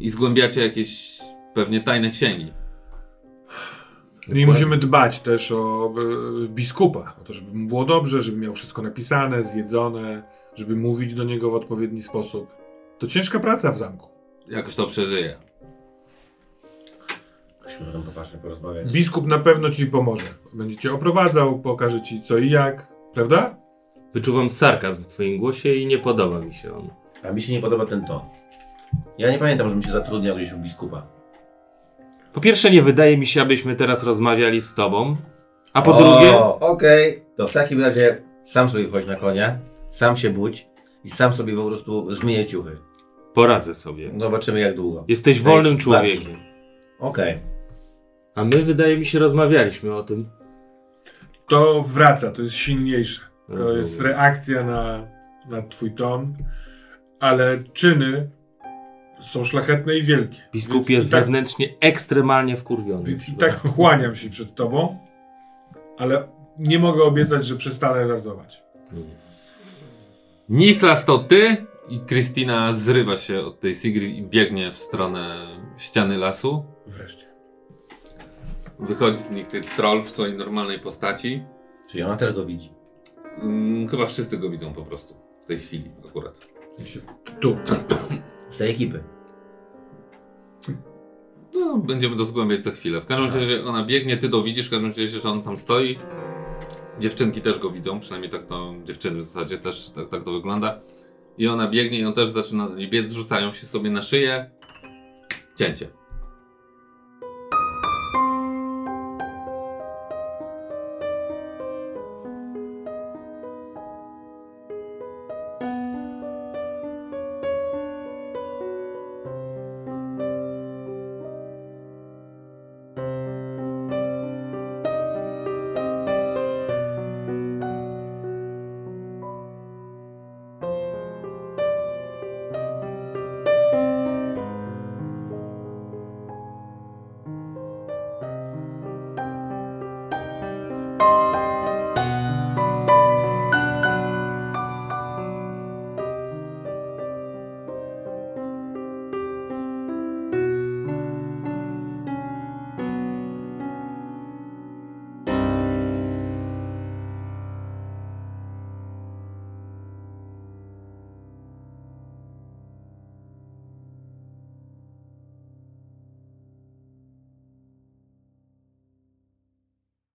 I zgłębiacie jakieś pewnie tajne księgi. No i musimy dbać też o e, biskupa, o to, żeby mu było dobrze, żeby miał wszystko napisane, zjedzone, żeby mówić do niego w odpowiedni sposób. To ciężka praca w zamku. Jakoś to przeżyję. Musimy tam poważnie porozmawiać. Biskup na pewno ci pomoże. Będzie cię oprowadzał, pokaże ci co i jak, prawda? Wyczuwam sarkazm w twoim głosie i nie podoba mi się on. A mi się nie podoba ten ton. Ja nie pamiętam, żebym się zatrudniał gdzieś u biskupa. Po pierwsze, nie wydaje mi się, abyśmy teraz rozmawiali z tobą. A po o, drugie, Okej, to w takim razie sam sobie chodź na konia, sam się budź i sam sobie po prostu zmieniaj ciuchy. poradzę sobie. Zobaczymy jak długo. Jesteś wolnym człowiekiem. Okej. A my, wydaje mi się, rozmawialiśmy o tym. To wraca, to jest silniejsze. To Rozumiem. jest reakcja na, na twój ton, ale czyny są szlachetne i wielkie. Biskup Więc jest tak, wewnętrznie ekstremalnie wkurwiony. Więc i tak kłaniam się przed tobą, ale nie mogę obiecać, że przestanę żartować. Niklas, to ty? I Kristina zrywa się od tej Sigrid i biegnie w stronę ściany lasu. Wreszcie. Wychodzi z nich ten troll w swojej normalnej postaci. Czyli ona też go widzi. Mm, chyba wszyscy go widzą po prostu. W tej chwili akurat. Tu. Z tej ekipy. No, będziemy to zgłębiać za chwilę. W każdym razie ona biegnie, ty to widzisz, w każdym razie, że on tam stoi. Dziewczynki też go widzą, przynajmniej tak to, dziewczyny w zasadzie też tak, tak to wygląda. I ona biegnie i on też zaczyna i biec, rzucają się sobie na szyję. Cięcie.